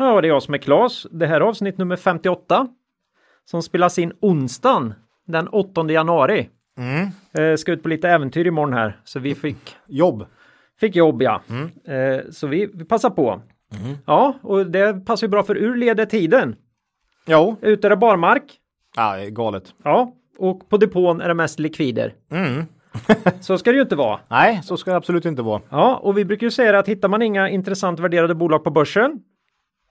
Ja, det är jag som är Klas. Det här är avsnitt nummer 58 som spelas in onsdagen den 8 januari. Mm. Eh, ska ut på lite äventyr imorgon här, så vi fick, Jobb. fick jobb ja. Mm. Eh, så vi, vi passar på. Ja, och det passar ju bra för ur leder tiden. Jo. Ute är det barmark. Ja, det är galet. Ja, och på depån är det mest likvider. Mm. Så ska det ju inte vara. Nej, så ska det absolut inte vara. Ja, och vi brukar ju säga att hittar man inga intressant värderade bolag på börsen,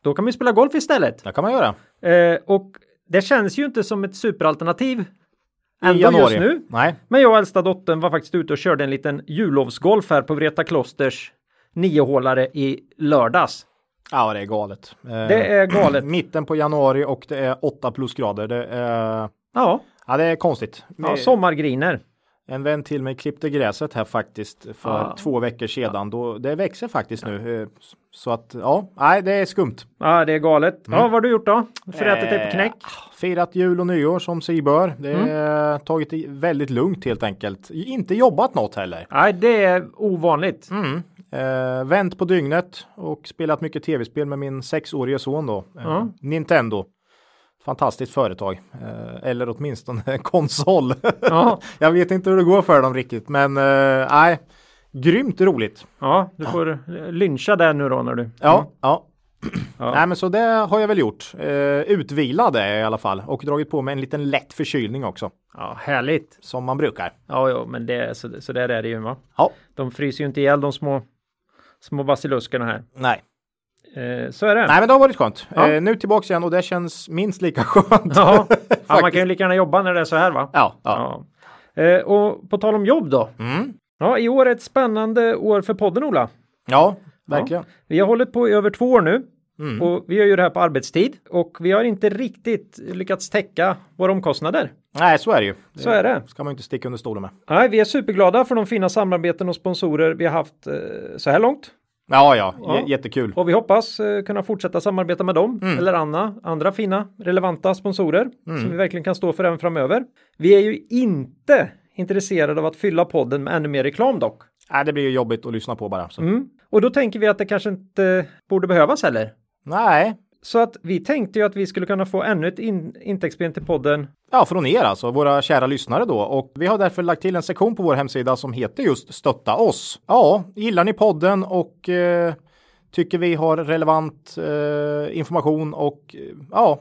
då kan man ju spela golf istället. Det kan man göra. Eh, och det känns ju inte som ett superalternativ ändå januari. just nu. Nej. Men jag och äldsta dottern var faktiskt ute och körde en liten jullovsgolf här på Vreta Klosters niohålare i lördags. Ja, det är galet. Eh, Det är galet. Mitten på januari och det är 8 plusgrader. Det är, Ja, ja, det är konstigt. ja sommargriner. En vän till mig klippte gräset här faktiskt för Ja. två veckor sedan. Då, det växer faktiskt nu. Eh, Så att ja, nej, det är skumt. Ja, det är galet. Ja, vad har du gjort då? Förätit dig på knäck? Eh, Firat jul och nyår som sig bör. Det Mm. är tagit det väldigt lugnt helt enkelt. Inte jobbat något heller. Nej, det är ovanligt. Mm. Eh, vänt på dygnet och spelat mycket tv-spel med min sexårige son då. Eh, Ja. Nintendo. Fantastiskt företag. Eh, eller åtminstone konsol. Ja, Jag vet inte hur det går för dem riktigt men eh, nej. Grymt roligt. ja du får lyncha där nu då när du... Ja, ja. Ja. Nej men så det har jag väl gjort. Eh, utvilad är jag i alla fall och dragit på mig en liten lätt förkylning också. Ja, härligt. Som man brukar. Ja, ja, men det, så, så där är det ju va. Ja. De fryser ju inte ihjäl de små, små basiluskerna här. Nej. Eh, så är det. Nej men det har varit skönt. Ja. Eh, nu tillbaks igen och det känns minst lika skönt. Ja, ja, man kan ju lika gärna jobba när det är så här va? ja, ja. Ja. Eh, och på tal om jobb då. Mm. Ja, i år är ett spännande år för podden Ola. ja verkligen. Vi har hållit på i över två år nu Mm. och vi gör ju det här på arbetstid och vi har inte riktigt lyckats täcka våra omkostnader. Nej så är det ju. Så är det. ska man inte sticka under stolen med. Nej, vi är superglada för de fina samarbeten och sponsorer vi har haft eh, så här långt Ja, ja, Ja. Jättekul. och vi hoppas eh, kunna fortsätta samarbeta med dem Mm. eller andra, andra fina relevanta sponsorer som vi verkligen kan stå för även framöver. Vi är ju inte intresserade av att fylla podden med ännu mer reklam dock. Nej, det blir ju jobbigt att lyssna på bara. Mm. Och då tänker vi att det kanske inte borde behövas heller. Nej, så att vi tänkte ju att vi skulle kunna få ännu ett in intäktsben till podden. ja, från er alltså, våra kära lyssnare då. Och vi har därför lagt till en sektion på vår hemsida som heter just Stötta oss. Ja, gillar ni podden och eh, tycker vi har relevant eh, information och eh, ja,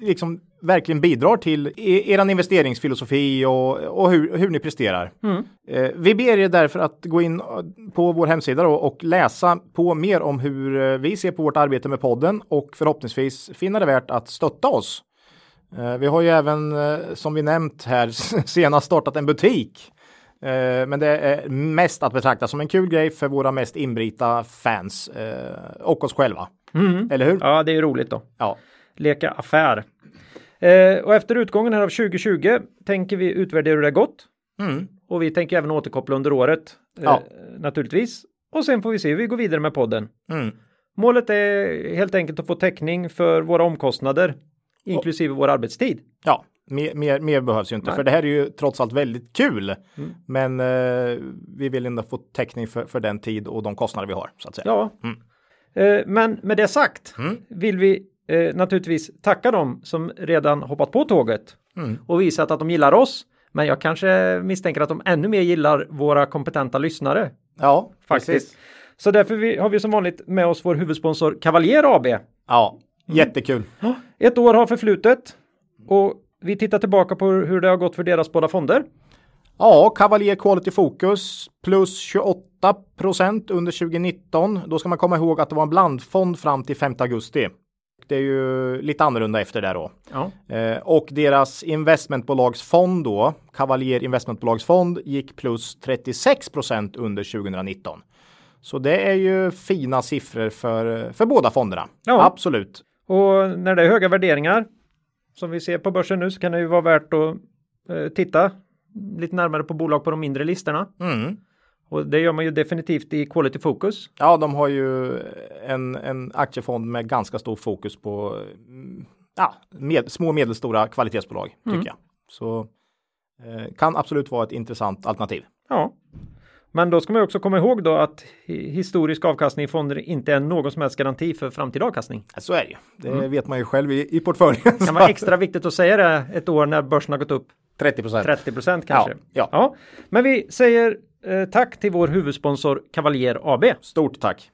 liksom verkligen bidrar till e- eran investeringsfilosofi och, och hur, hur ni presterar. Eh, vi ber er därför att gå in på vår hemsida och läsa på mer om hur eh, vi ser på vårt arbete med podden och förhoppningsvis finna det värt att stötta oss. Eh, Vi har ju även, eh, som vi nämnt här, senast startat en butik. Eh, Men det är mest att betrakta som en kul grej för våra mest inbrita fans eh, och oss själva. Eller hur? Ja, det är roligt då. Ja. Leka affär. Eh, och efter utgången här av 2020 tänker vi utvärdera hur det har gått. Mm. Och vi tänker även återkoppla under året. Eh, Ja. Naturligtvis. Och sen får vi se hur vi går vidare med podden. Mm. Målet är helt enkelt att få täckning för våra omkostnader. Inklusive vår arbetstid. Ja, mer, mer, mer behövs ju inte, Nej. Mm. för det här är ju trots allt väldigt kul. Men eh, vi vill ändå få täckning för, för den tid och de kostnader vi har, så att säga. Ja. Mm. Eh, men med det sagt vill vi eh, naturligtvis tacka dem som redan hoppat på tåget Mm. och visat att de gillar oss. Men jag kanske misstänker att de ännu mer gillar våra kompetenta lyssnare. Ja, Faktiskt. precis. Så därför vi, har vi som vanligt med oss vår huvudsponsor Cavalier AB. Ja, jättekul. Ett år har förflutet och vi tittar tillbaka på hur det har gått för deras båda fonder. Ja, Cavalier Quality Focus plus 28 procent under 2019. Då ska man komma ihåg att det var en blandfond fram till 5 augusti. Det är ju lite annorlunda efter det då. Ja. Eh, och deras investmentbolagsfond då, Cavalier investmentbolagsfond, gick plus 36 procent under 2019. Så det är ju fina siffror för, för båda fonderna. Ja. Absolut. Och när det är höga värderingar som vi ser på börsen nu så kan det ju vara värt att eh, titta lite närmare på bolag på de mindre listorna. Mm. Och det gör man ju definitivt i Quality Focus. Ja, de har ju en, en aktiefond med ganska stor fokus på ja, med, små och medelstora kvalitetsbolag tycker Mm. jag. Så eh, kan absolut vara ett intressant alternativ. Ja. Men då ska man också komma ihåg då att hi- historisk avkastning i fonder inte är någon som helst garanti för framtida avkastning. Så är det ju. Det Mm. vet man ju själv i, i portföljen. Det kan vara extra viktigt att säga det ett år när börsen har gått upp 30 procent. 30 procent kanske. Ja, ja. Men vi säger eh, tack till vår huvudsponsor Cavalier AB. Stort tack.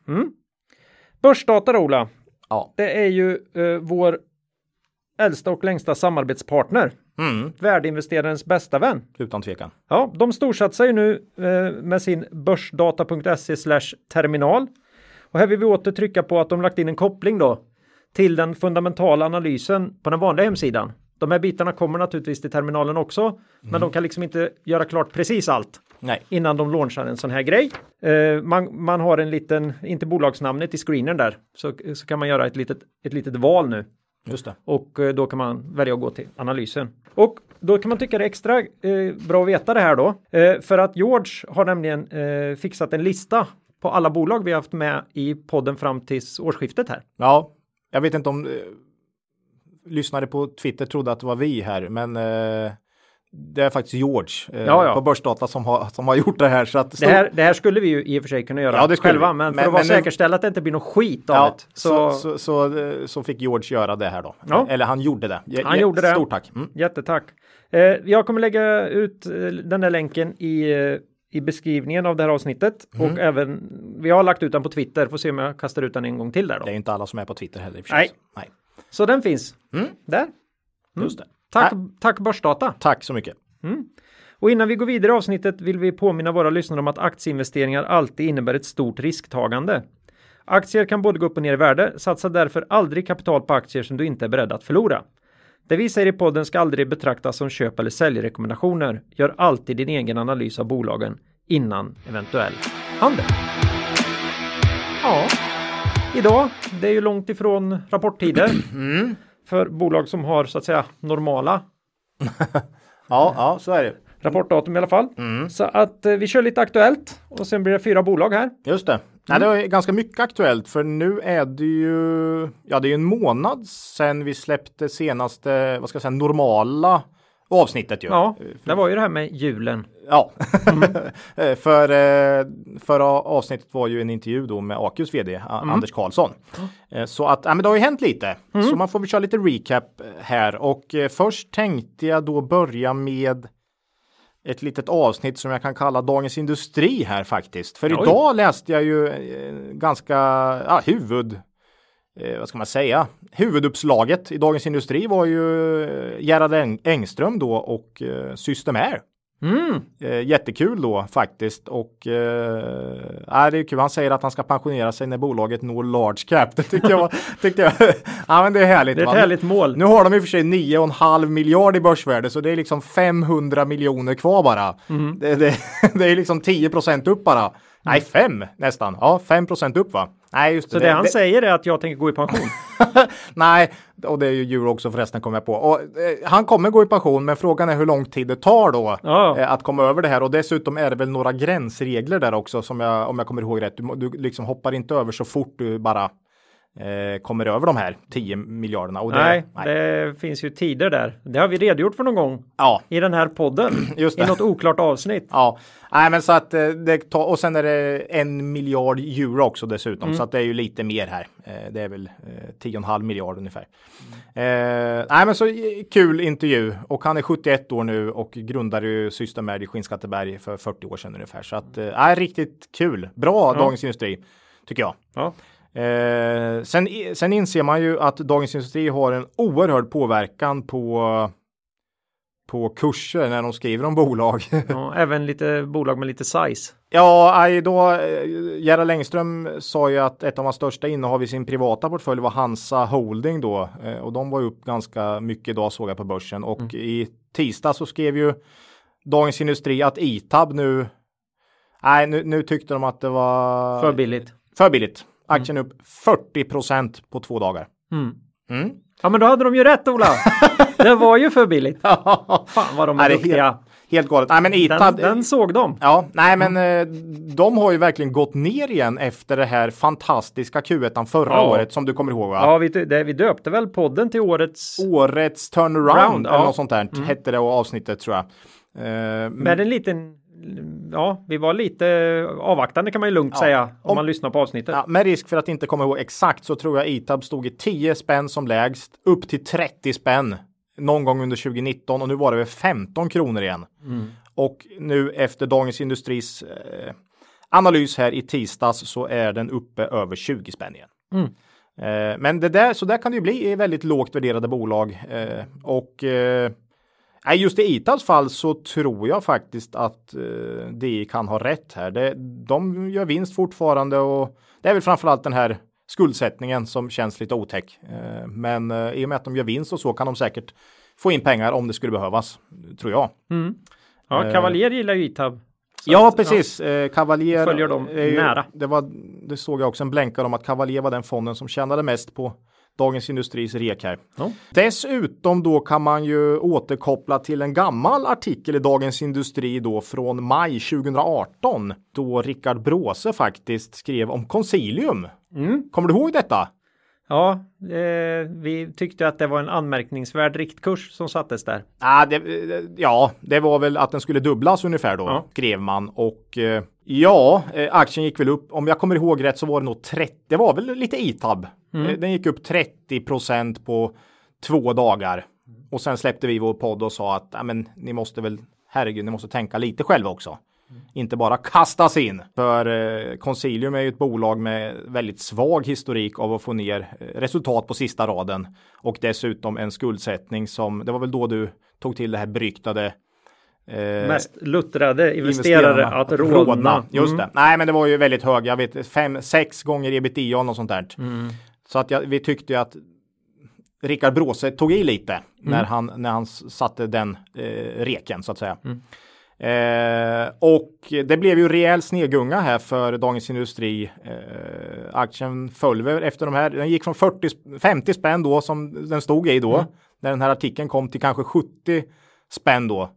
Börsdata Ola, Ja. det är ju eh, vår äldsta och längsta samarbetspartner. Mm. Värdeinvesterarens bästa vän. Utan tvekan. Ja, de storsatsar ju nu eh, med sin börsdata.se terminal. Och här vill vi åter trycka på att de lagt in en koppling då till den fundamentala analysen på den vanliga hemsidan. De här bitarna kommer naturligtvis till terminalen också, men de kan liksom inte göra klart precis allt Nej. innan de launchar en sån här grej. Eh, man, man har en liten, inte bolagsnamnet i screenern där, så, så kan man göra ett litet, ett litet val nu Just det. och eh, då kan man välja att gå till analysen. Och då kan man tycka det är extra eh, bra att veta det här då. Eh, för att George har nämligen eh, fixat en lista på alla bolag vi har haft med i podden fram till årsskiftet här. Ja, jag vet inte om lyssnare på Twitter trodde att det var vi här, men eh, det är faktiskt George eh, Ja, ja. på Börsdata som har, som har gjort det här. Så att Det här, det här skulle vi ju i och för sig kunna göra Ja, själva, vi. men för Men- att vara säkerställa att det inte blir någon skit av det. så, Så, så, så, eh, så fick George göra det här då. Eller han gjorde det. Je- Han gjorde det. Stort tack. Mm. jättetack. Eh, jag kommer lägga ut eh, den där länken i, eh, i beskrivningen av det här avsnittet Mm. och även vi har lagt ut den på Twitter. Får se om jag kastar ut den en gång till där då. Det är inte alla som är på Twitter heller. Nej. Nej. Så den finns Mm. där. Just det. Tack, Nej. tack Börsdata. Tack så mycket. Och innan vi går vidare i avsnittet vill vi påminna våra lyssnare om att aktieinvesteringar alltid innebär ett stort risktagande. Aktier kan både gå upp och ner i värde. Satsa därför aldrig kapital på aktier som du inte är beredd att förlora. Det vi säger i podden ska aldrig betraktas som köp eller säljrekommendationer. Gör alltid din egen analys av bolagen innan eventuell handel. Ja, idag, det är ju långt ifrån rapporttider för bolag som har så att säga normala Ja, ja, så är det. rapportdatum i alla fall. Så att eh, vi kör lite aktuellt och sen blir det fyra bolag här. Just det. Nej, Mm. det är ganska mycket aktuellt för nu är det ju, ja det är ju en månad sedan vi släppte senaste, vad ska jag säga, normala avsnittet ju. Ja, det var ju det här med julen. Ja, Mm. För eh, förra avsnittet var ju en intervju då med AQs vd Mm. Anders Karlsson. Eh, Så att ja, men det har ju hänt lite. Mm. Så man får väl köra lite recap eh, här och först tänkte jag då börja med ett litet avsnitt som jag kan kalla Dagens Industri här faktiskt. För Oj. idag läste jag ju ganska ja, huvud eh, vad ska man säga, huvuduppslaget i Dagens Industri var ju eh, Gerhard Eng- Engström då och eh, Systemair. Mm. Eh, jättekul då faktiskt och eh, det är kul. Han säger att han ska pensionera sig när bolaget når large cap. Det tyckte jag tyckte jag, ja men det är härligt. Det är ett va? härligt mål. Nu har de i och för sig 9,5 miljard i börsvärde så det är liksom 500 miljoner kvar bara. Mm. Det, det, det är liksom 10 procent upp bara. Nej, 5 nästan. Ja, 5 procent upp va? Nej, just Så det, han säger är att jag tänker gå i pension. Nej, och det är ju djur också förresten kommer jag på. Och, eh, han kommer gå i pension, men frågan är hur lång tid det tar då Ja. eh, att komma över det här. Och dessutom är det väl några gränsregler där också som jag, om jag kommer ihåg rätt. Du, du liksom hoppar inte över så fort du bara kommer över de här 10 miljarderna. Och det, nej, det finns ju tider där. Det har vi redogjort för någon gång Ja, i den här podden. Just I det. något oklart avsnitt. Ja, nej men så att eh, det tar, och sen är det en miljard euro också dessutom, Mm. så att det är ju lite mer här. Eh, det är väl eh, 10,5 miljard ungefär. Eh, nej men så eh, kul intervju och han är 71 år nu och grundade ju Systemair i Skinnskatteberg för 40 år sedan ungefär. Så att, eh, nej, riktigt kul. Bra Dagens Industri, tycker jag. Ja. Eh, sen, sen inser man ju att Dagens Industri har en oerhörd påverkan på på kurser när de skriver om bolag. Ja, även lite bolag med lite size. Ja, då, eh, Gerhard Längström sa ju att ett av hans största innehav i sin privata portfölj var Hansa Holding då. eh, Och de var upp ganska mycket idag såg jag på börsen. Och i tisdag så skrev ju Dagens Industri att Itab nu, nej nu, nu tyckte de att det var För billigt. för billigt. Aktien upp 40 procent på två dagar. Mm. Ja men då hade de ju rätt Ola. det var ju för billigt. Fan vad de är är duktiga. helt, helt galet. Nej, men Itab, Den, den såg de. Ja, nej men eh, de har ju verkligen gått ner igen efter det här fantastiska Q1 förra Ja. året som du kommer ihåg va? Ja, vi, det, vi döpte väl podden till årets Årets turnaround Round, eller ja. något sånt där hette det avsnittet tror jag. Eh, med en liten Ja, vi var lite avvaktande kan man ju lugnt Ja. säga om, Om- man lyssnar på avsnittet. Ja, med risk för att inte komma ihåg exakt så tror jag Itab stod i 10 spänn som lägst upp till 30 spänn någon gång under 2019 och nu var det väl 15 kronor igen. Och nu efter Dagens Industris eh, analys här i tisdags så är den uppe över 20 spänn igen. Eh, men det där, så där kan det ju bli i väldigt lågt värderade bolag. Eh, och eh, nej, just i Itabs fall så tror jag faktiskt att eh, DI kan ha rätt här. Det, de gör vinst fortfarande och det är väl framförallt den här skuldsättningen som känns lite otäck. Eh, men eh, i och med att de gör vinst och så kan de säkert få in pengar om det skulle behövas, tror jag. Ja, Eh, Cavalier gillar ju Itab. Ja, att, precis. Eh, Cavalier Följer dem är ju- nära. Det, var, det såg jag också en blänkare om att Cavalier var den fonden som tjänade mest på Dagens Industris rek här. Ja. Dessutom då kan man ju återkoppla till en gammal artikel i Dagens Industri då från maj 2018 då Rickard Bråse faktiskt skrev om Consilium. Mm. Kommer du ihåg detta? Ja, eh, vi tyckte att det var en anmärkningsvärd riktkurs som sattes där. Ah, det, ja, det var väl att den skulle dubblas ungefär då, Ja. skrev man. Och eh, ja, eh, aktien gick väl upp. Om jag kommer ihåg rätt så var det nog 30, det var väl lite ITAB. Mm. Eh, Den gick upp 30 procent på två dagar. Och sen släppte vi vår podd och sa att men, ni måste väl, herregud, ni måste tänka lite själva också. Inte bara kastas in. För eh, Consilium är ju ett bolag med väldigt svag historik av att få ner eh, resultat på sista raden. Och dessutom en skuldsättning som, det var väl då du tog till det här beryktade eh, Mest luttrade investerare att rådna. Just Mm. det. Nej, men det var ju väldigt hög. Jag vet fem, sex gånger ebitda och något sånt där. Mm. Så att jag, vi tyckte ju att Rickard Bråse tog i lite Mm. när, han, när han satte den eh, reken så att säga. Eh, och det blev ju rejäl snedgunga här för Dagens Industri. Eh, aktien föll väl efter de här. Den gick från 40, sp- 50 spänn då som den stod i då. Mm. När den här artikeln kom till kanske 70 spänn då.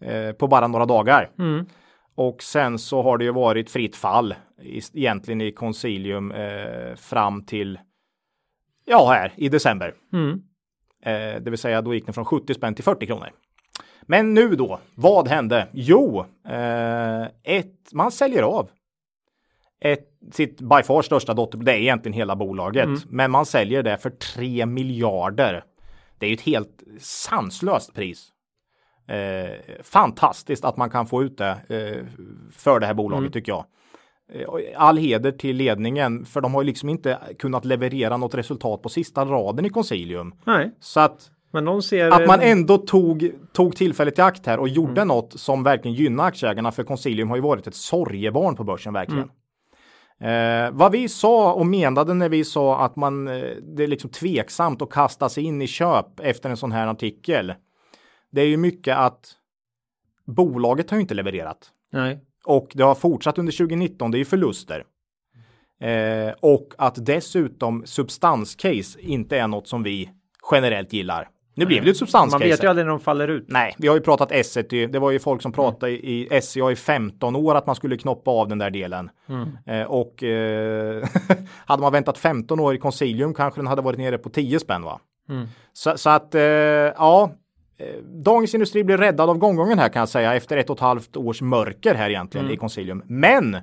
Eh, på bara några dagar. Mm. Och sen så har det ju varit fritt fall i, egentligen i Consilium eh, fram till ja, här i december. Mm. Eh, det vill säga då gick den från 70 spänn till 40 kronor. Men nu då, vad hände? Jo, eh, ett, man säljer av ett, sitt by far största dotterbolag. Det är egentligen hela bolaget, men man säljer det för 3 miljarder. Det är ju ett helt sanslöst pris. Eh, fantastiskt att man kan få ut det eh, för det här bolaget tycker jag. Eh, All heder till ledningen för de har ju liksom inte kunnat leverera något resultat på sista raden i Consilium. Nej, Så att, ser... att man ändå tog, tog tillfället i akt här och gjorde något som verkligen gynnar aktieägarna för Consilium har ju varit ett sorgebarn på börsen verkligen. Eh, vad vi sa och menade när vi sa att man, eh, det är liksom tveksamt att kasta sig in i köp efter en sån här artikel. Det är ju mycket att bolaget har ju inte levererat. Nej. Och det har fortsatt under 2019, det är ju förluster. Eh, och att dessutom substanscase inte är något som vi generellt gillar. Nu blev det ett Man substanscase. vet ju aldrig när de faller ut. Nej, vi har ju pratat Essity. Det var ju folk som pratade i i SCA i 15 år att man skulle knoppa av den där delen. Eh, och eh, hade man väntat 15 år i Consilium kanske den hade varit nere på 10 spänn va? Så, så att eh, ja, eh, Dagens Industri blir räddad av gånggången här kan jag säga efter ett och ett halvt års mörker här egentligen i Consilium. Men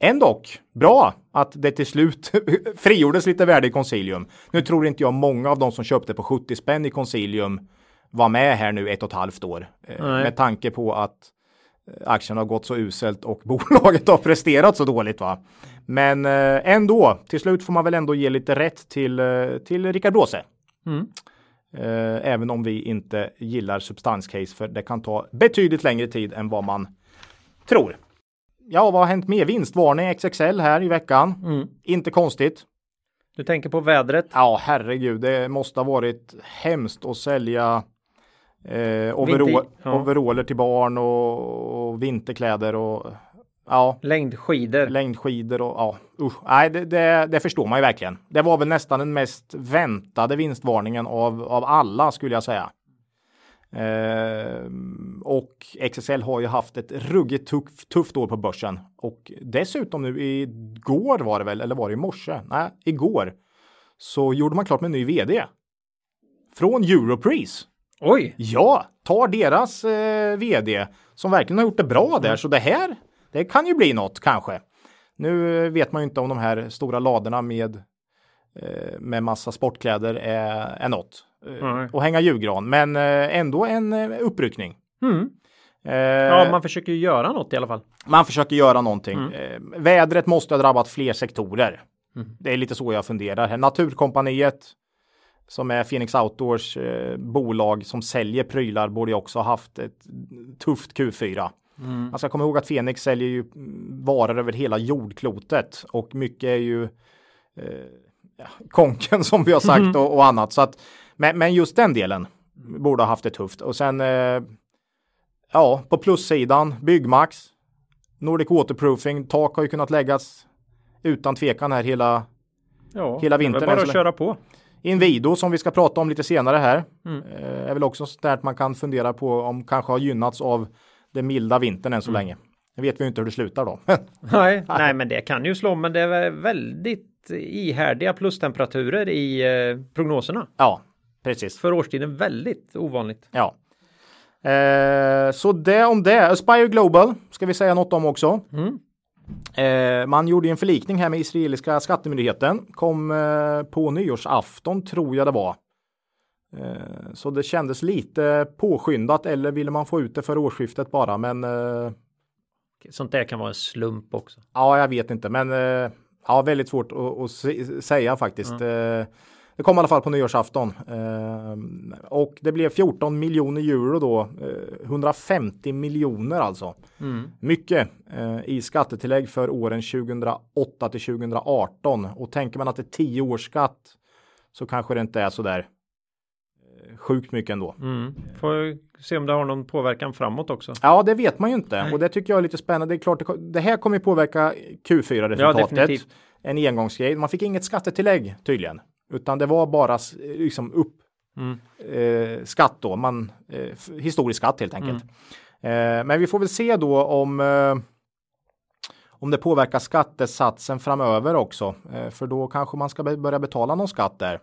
ändå bra att det till slut frigjordes lite värde i Consilium. Nu tror inte jag många av de som köpte på 70 spänn i Consilium var med här nu ett och ett halvt år. Eh, Nej. med tanke på att eh, aktien har gått så uselt och bolaget har presterat så dåligt va. Men eh, ändå, till slut får man väl ändå ge lite rätt till, till Rickard Bråse. Mm. Även om vi inte gillar substanscase för det kan ta betydligt längre tid än vad man tror. Ja, vad har hänt med vinstvarning XXL här i veckan? Mm. Inte konstigt. Du tänker på vädret. Ja, herregud, det måste ha varit hemskt att sälja eh, overall, ja. overaller till barn och, och vinterkläder och Ja, Längdskidor. längdskidor och ja, usch. Nej, det, det, det förstår man ju verkligen. Det var väl nästan den mest väntade vinstvarningen av, av alla skulle jag säga. Eh, och XXL har ju haft ett ruggigt tuff, tufft år på börsen och dessutom nu igår var det väl, eller var det i morse? Nej, igår så gjorde man klart med en ny vd. Från Europris. Oj! Ja, tar deras eh, vd som verkligen har gjort det bra där, så det här, det kan ju bli något kanske. Nu vet man ju inte om de här stora ladorna med med massa sportkläder är, är något. Eh, Nej. och hänga julgran, men eh, ändå en eh, uppryckning. Mm. Eh, Ja, man försöker ju göra något i alla fall. man försöker göra någonting. Mm. Eh, vädret måste ha drabbat fler sektorer. Mm. Det är lite så jag funderar. Naturkompaniet som är Phoenix Outdoors eh, bolag som säljer prylar borde också ha haft ett tufft Q4. Mm. Man ska komma ihåg att Phoenix säljer ju mm, varor över hela jordklotet och mycket är ju eh, konken som vi har sagt Mm. och, och annat. Så att, men, men just den delen borde ha haft det tufft. Och sen eh, ja, på plussidan Byggmax, Nordic Waterproofing, tak har ju kunnat läggas utan tvekan här hela Ja, Hela det är vintern Bara än så att köra på. Inwido som vi ska prata om lite senare här. Mm. Eh, är väl också sånt där att man kan fundera på om kanske har gynnats av den milda vintern än så Mm. länge. Det vet vi ju inte hur det slutar då. Nej, nej, men det kan ju slå, men det är väldigt ihärdiga plustemperaturer i eh, prognoserna. ja, precis. För årstiden väldigt ovanligt. Ja. Eh, så det om det. Aspire Global ska vi säga något om också. Mm. Eh, man gjorde en förlikning här med israeliska skattemyndigheten. Kom eh, på nyårsafton tror jag det var. Eh, så det kändes lite påskyndat eller ville man få ut det för årsskiftet bara. Men eh, Sånt där kan vara en slump också. ja, jag vet inte. Men ja, väldigt svårt att, att säga faktiskt. Eh, det kom i alla fall på nyårsafton eh, och det blev 14 miljoner euro då. Eh, 150 miljoner alltså. Mm. Mycket eh, i skattetillägg för åren 2008 till 2018 och tänker man att det är 10 års skatt så kanske det inte är så där eh, sjukt mycket ändå. Mm. Får se om det har någon påverkan framåt också. Ja, det vet man ju inte Nej. och det tycker jag är lite spännande. Det är klart, det, här kommer ju påverka Q4-resultatet. definitivt. en engångsgrej. Man fick inget skattetillägg tydligen, utan det var bara liksom upp Mm. eh, skatt då, man, eh, historisk skatt helt enkelt. Mm. Eh, men vi får väl se då om eh, om det påverkar skattesatsen framöver också, eh, för då kanske man ska börja betala någon skatt där.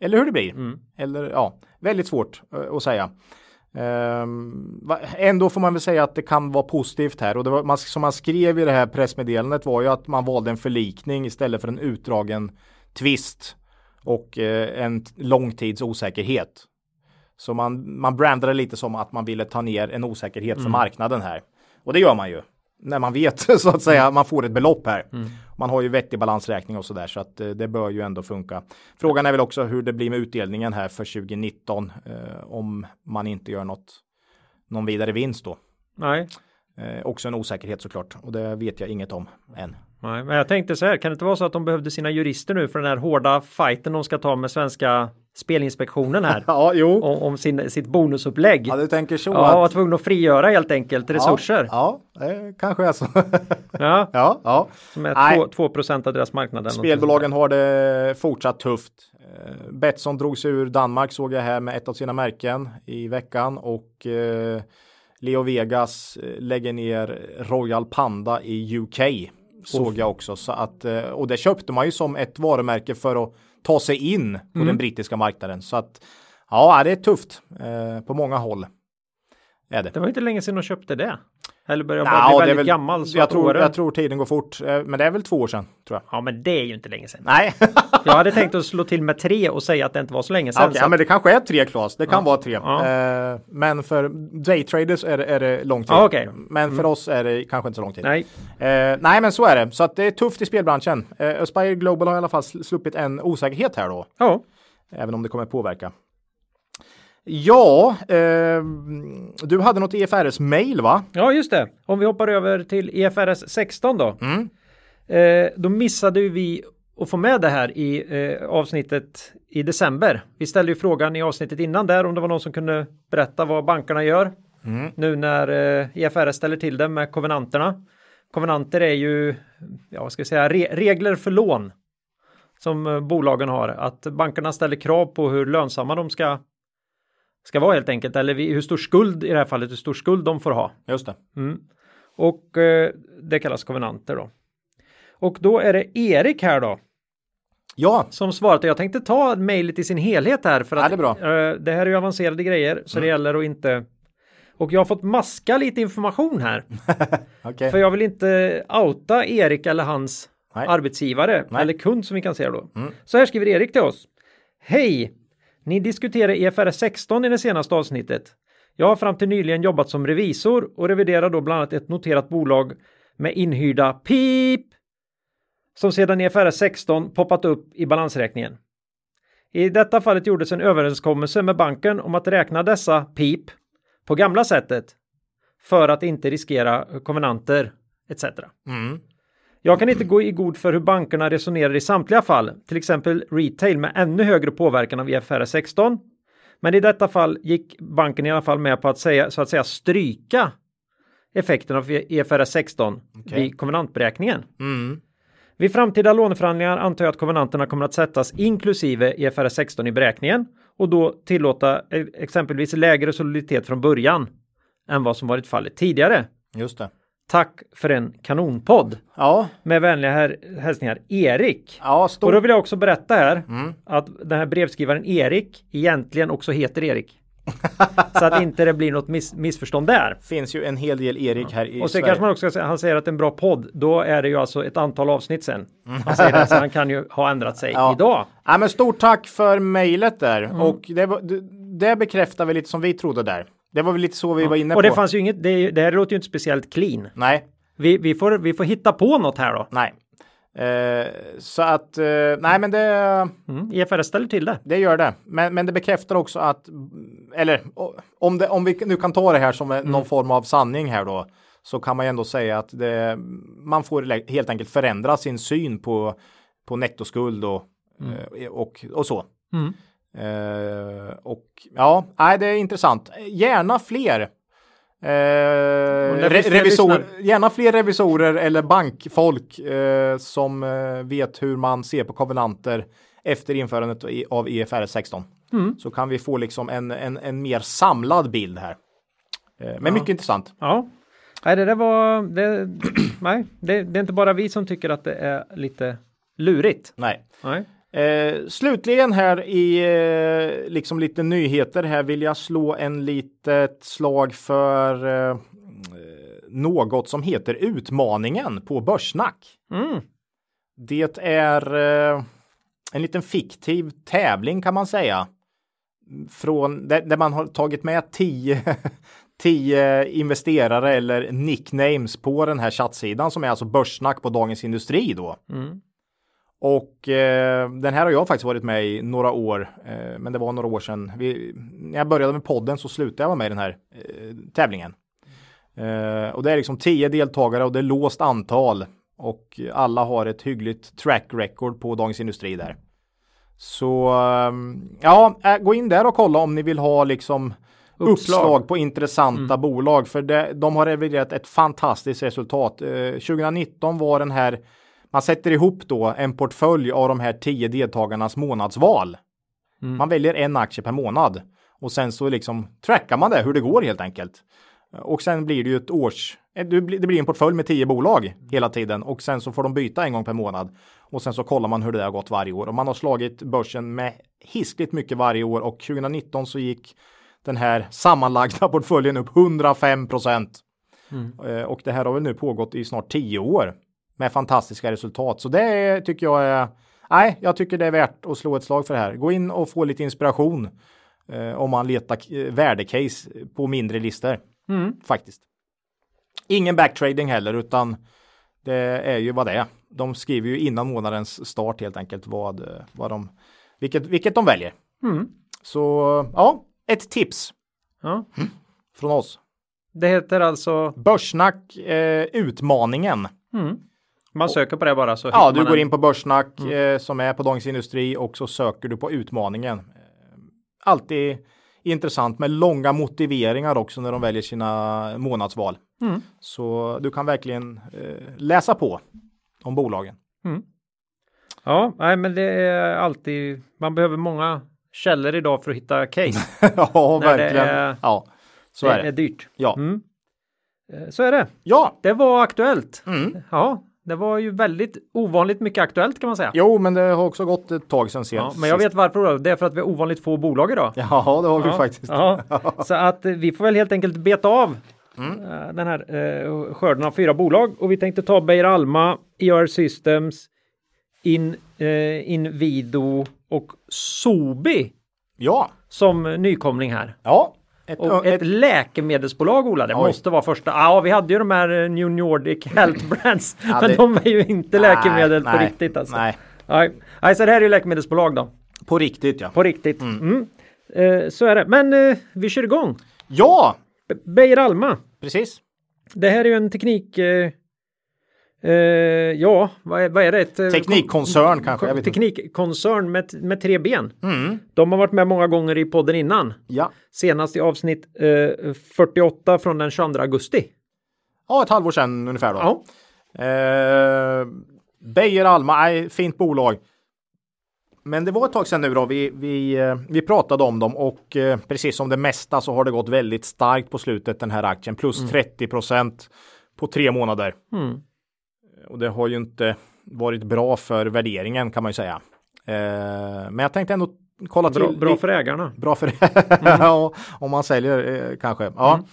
Eller hur det blir. Mm. Eller ja, väldigt svårt eh, att säga. Va- ändå får man väl säga att det kan vara positivt här och det var, man, som man skrev i det här pressmeddelandet var ju att man valde en förlikning istället för en utdragen tvist och eh, en lång tids osäkerhet. Så man, man brandade lite som att man ville ta ner en osäkerhet för marknaden här. Och det gör man ju. När man vet så att säga, man får ett belopp här. Man har ju vettig balansräkning och sådär så att eh, det bör ju ändå funka. Frågan är väl också hur det blir med utdelningen här för 2019 eh, om man inte gör något någon vidare vinst då. Nej. Eh, också en osäkerhet såklart och det vet jag inget om än. Nej, men jag tänkte så här, kan det inte vara så att de behövde sina jurister nu för den här hårda fighten de ska ta med svenska Spelinspektionen här Ja, jo. om, om sin, sitt bonusupplägg? Ja, du tänker så. Ja, var att, tvungna att frigöra helt enkelt resurser. Ja, ja det kanske är så. Ja, ja, ja. som är Nej. 2 procent av deras marknad. Spelbolagen har det fortsatt tufft. Eh, Betsson drog sig ur Danmark såg jag här med ett av sina märken i veckan och eh, Leo Vegas eh, lägger ner Royal Panda i UK såg jag också så att och det köpte man ju som ett varumärke för att ta sig in på den brittiska marknaden så att ja, det är tufft eh, på många håll. Är det. Det var inte länge sedan de köpte det. Eller börjar Nja, bara bli väldigt väl- gammal. Jag, tror, jag tror tiden går fort, eh, men det är väl två år sedan tror jag. Ja, men det är ju inte länge sedan. Nej, Jag hade tänkt att slå till med tre och säga att det inte var så länge sedan. Så ja, men det kanske är tre Klas. Det kan Ja. vara tre. Ja. Eh, men för daytraders är det, är det lång tid. Okej. Mm. Men för oss är det kanske inte så lång tid. Nej, Eh, nej, men så är det. Så att det är tufft i spelbranschen. Eh, Aspire Global har i alla fall sl- sluppit en osäkerhet här då. ja, Även om det kommer påverka. Ja, eh, du hade något IFRS mail va? ja, just det. Om vi hoppar över till EFRS 16 då. Mm. Eh, då missade ju vi att få med det här i eh, avsnittet i december. Vi ställde ju frågan i avsnittet innan där om det var någon som kunde berätta vad bankerna gör Mm. nu när eh, EFRS ställer till det med kovenanterna. konvenanter är ju, ja vad ska jag säga, re regler för lån som eh, bolagen har. Att bankerna ställer krav på hur lönsamma de ska ska vara helt enkelt. Eller hur stor skuld i det här fallet, hur stor skuld de får ha. Just det. Mm. Och eh, det kallas konvenanter då. Och då är det Erik här då. Ja, Som svarat. Jag tänkte ta mejlet i sin helhet här. För Ja, att det är eh, det här är ju avancerade grejer. Så det gäller att inte. Och jag har fått maska lite information här. okej. För jag vill inte outa Erik eller hans Nej. arbetsgivare Nej. eller kund som vi kan säga då. Mm. Så här skriver Erik till oss. Hej! Ni diskuterar EFRS 16 i det senaste avsnittet. Jag har fram till nyligen jobbat som revisor och reviderar då bland annat ett noterat bolag med inhyrda PIP som sedan EFRS 16 poppat upp i balansräkningen. I detta fallet gjordes en överenskommelse med banken om att räkna dessa PIP på gamla sättet för att inte riskera konvenanter etc. Mm. Jag kan inte gå i god för hur bankerna resonerar i samtliga fall, till exempel retail med ännu högre påverkan av IFRS 16. Men i detta fall gick banken i alla fall med på att säga, så att säga stryka effekten av IFRS 16 Okej. vid konvenantberäkningen. Mm. Vid framtida låneförhandlingar antar jag att konvenanterna kommer att sättas inklusive IFRS 16 i beräkningen och då tillåta eh, exempelvis lägre soliditet från början än vad som varit fallet tidigare. Just det. Tack för en kanonpodd! Ja, Med vänliga här, hälsningar Erik. ja Och stort. då vill jag också berätta här Mm. att den här brevskrivaren Erik egentligen också heter Erik. så att inte det blir något miss, missförstånd där. finns ju en hel del Erik här i Och sen Sverige. kanske man också ska säga, han säger att det är en bra podd. Då är det ju alltså ett antal avsnitt sen. Han säger det, så han kan ju ha ändrat sig Ja. idag. Ja, men stort tack för mejlet där. Mm. Och det, det bekräftar väl lite som vi trodde där. Det var väl lite så vi var inne Och det på. fanns ju inget, det, det här låter ju inte speciellt clean. Nej, Vi, vi, får, vi får hitta på något här då. nej. Eh, så att, eh, nej men det, Mm. IFRS ställer till det. det gör det. Men, men det bekräftar också att, eller om, det, om vi nu kan ta det här som Mm. någon form av sanning här då, så kan man ju ändå säga att det, man får helt enkelt förändra sin syn på, på nettoskuld och, eh, och, och så. Mm. Eh, och ja, nej, det är intressant. Gärna fler. Eh, re- revisor, gärna fler revisorer eller bankfolk eh, som eh, vet hur man ser på konvenanter efter införandet av IFRS 16. Mm. Så kan vi få liksom en, en, en mer samlad bild här. Eh, men mycket intressant. Ja. Nej, det där var... Det, nej, det, det är inte bara vi som tycker att det är lite lurigt. Nej. Nej. Eh, slutligen här i eh, liksom lite nyheter här vill jag slå en litet slag för eh, något som heter Utmaningen på Börssnack. Mm. Det är eh, en liten fiktiv tävling kan man säga. Från där, där man har tagit med tio, tio investerare eller nicknames på den här chattsidan som är alltså Börssnack på Dagens Industri då. Mm. Och eh, den här har jag faktiskt varit med i några år, eh, men det var några år sedan. Vi, när jag började med podden så slutade jag vara med i den här eh, tävlingen. Eh, och det är liksom tio deltagare och det är låst antal och alla har ett hyggligt track record på Dagens Industri där. Så eh, ja, eh, gå in där och kolla om ni vill ha liksom Uppslag. uppslag, på intressanta bolag för det, de har reviderat ett fantastiskt resultat. Eh, 2019 var den här man sätter ihop då en portfölj av de här tio deltagarnas månadsval. Man väljer en aktie per månad och sen så liksom trackar man det hur det går helt enkelt. Och sen blir det ju ett års, eh, det blir en portfölj med tio bolag hela tiden och sen så får de byta en gång per månad. Och sen så kollar man hur det har gått varje år och man har slagit börsen med hiskligt mycket varje år och 2019 så gick den här sammanlagda portföljen upp 105 procent. Eh, Och det här har väl nu pågått i snart tio år med fantastiska resultat. Så det är, tycker jag är, nej, jag tycker det är värt att slå ett slag för det här. Gå in och få lite inspiration eh, om man letar eh, värdecase på mindre listor. Faktiskt. Ingen backtrading heller, utan det är ju vad det är. De skriver ju innan månadens start helt enkelt vad, vad de, vilket, vilket de väljer. Mm. Så ja, ett tips Ja. från oss. Det heter alltså... Börssnack eh, utmaningen. Mm. Man söker på det bara så Ja, du går den. in på Börssnack eh, som är på Dagens Industri och så söker du på utmaningen. Eh, Alltid intressant med långa motiveringar också när de väljer sina månadsval. Mm. Så du kan verkligen eh, läsa på om bolagen. Mm. Ja, nej, men det är alltid, man behöver många källor idag för att hitta case. ja, verkligen. Är, ja, så det är det. är dyrt. Ja. Mm. Eh, så är det. Ja. Det var aktuellt. Mm. Ja, det var ju väldigt ovanligt mycket aktuellt kan man säga. Jo, men det har också gått ett tag sedan senast. Ja, men jag vet varför då. Det är för att vi har ovanligt få bolag idag. Ja, det har vi ja, faktiskt. Ja. Så att eh, vi får väl helt enkelt beta av mm. Eh, den här eh, skörden av fyra bolag och vi tänkte ta Beijer Alma, ER Systems, In, eh, Invido och Sobi. Ja. Som nykomling här. Ja. Ett, och ett, ett läkemedelsbolag Ola, det Oj. måste vara första. Ja, vi hade ju de här eh, New Nordic Health Brands, ja, men det... de är ju inte nej, läkemedel nej, på riktigt alltså. Nej. nej. Nej, så det här är ju läkemedelsbolag då. På riktigt ja. På riktigt. Mm. Mm. Eh, så är det. Men eh, vi kör igång. Ja! Beijer Alma. Precis. Det här är ju en teknik eh, Uh, ja, vad är, vad är det? Ett, eh, Teknikkoncern kanske? Teknikkoncern med, med tre ben. Mm. De har varit med många gånger i podden innan. Ja. Senast i avsnitt uh, 48 från den 22 augusti. Ja, ett halvår sedan ungefär då. Ja. Uh, Beijer Alma, nej, fint bolag. Men det var ett tag sedan nu då vi, vi, vi pratade om dem och precis som det mesta så har det gått väldigt starkt på slutet den här aktien. Plus mm. 30 procent på tre månader. Mm. Och det har ju inte varit bra för värderingen kan man ju säga. Eh, men jag tänkte ändå kolla bra, till. Bra för ägarna. Bra för mm. om man säljer eh, kanske. Ja. Mm.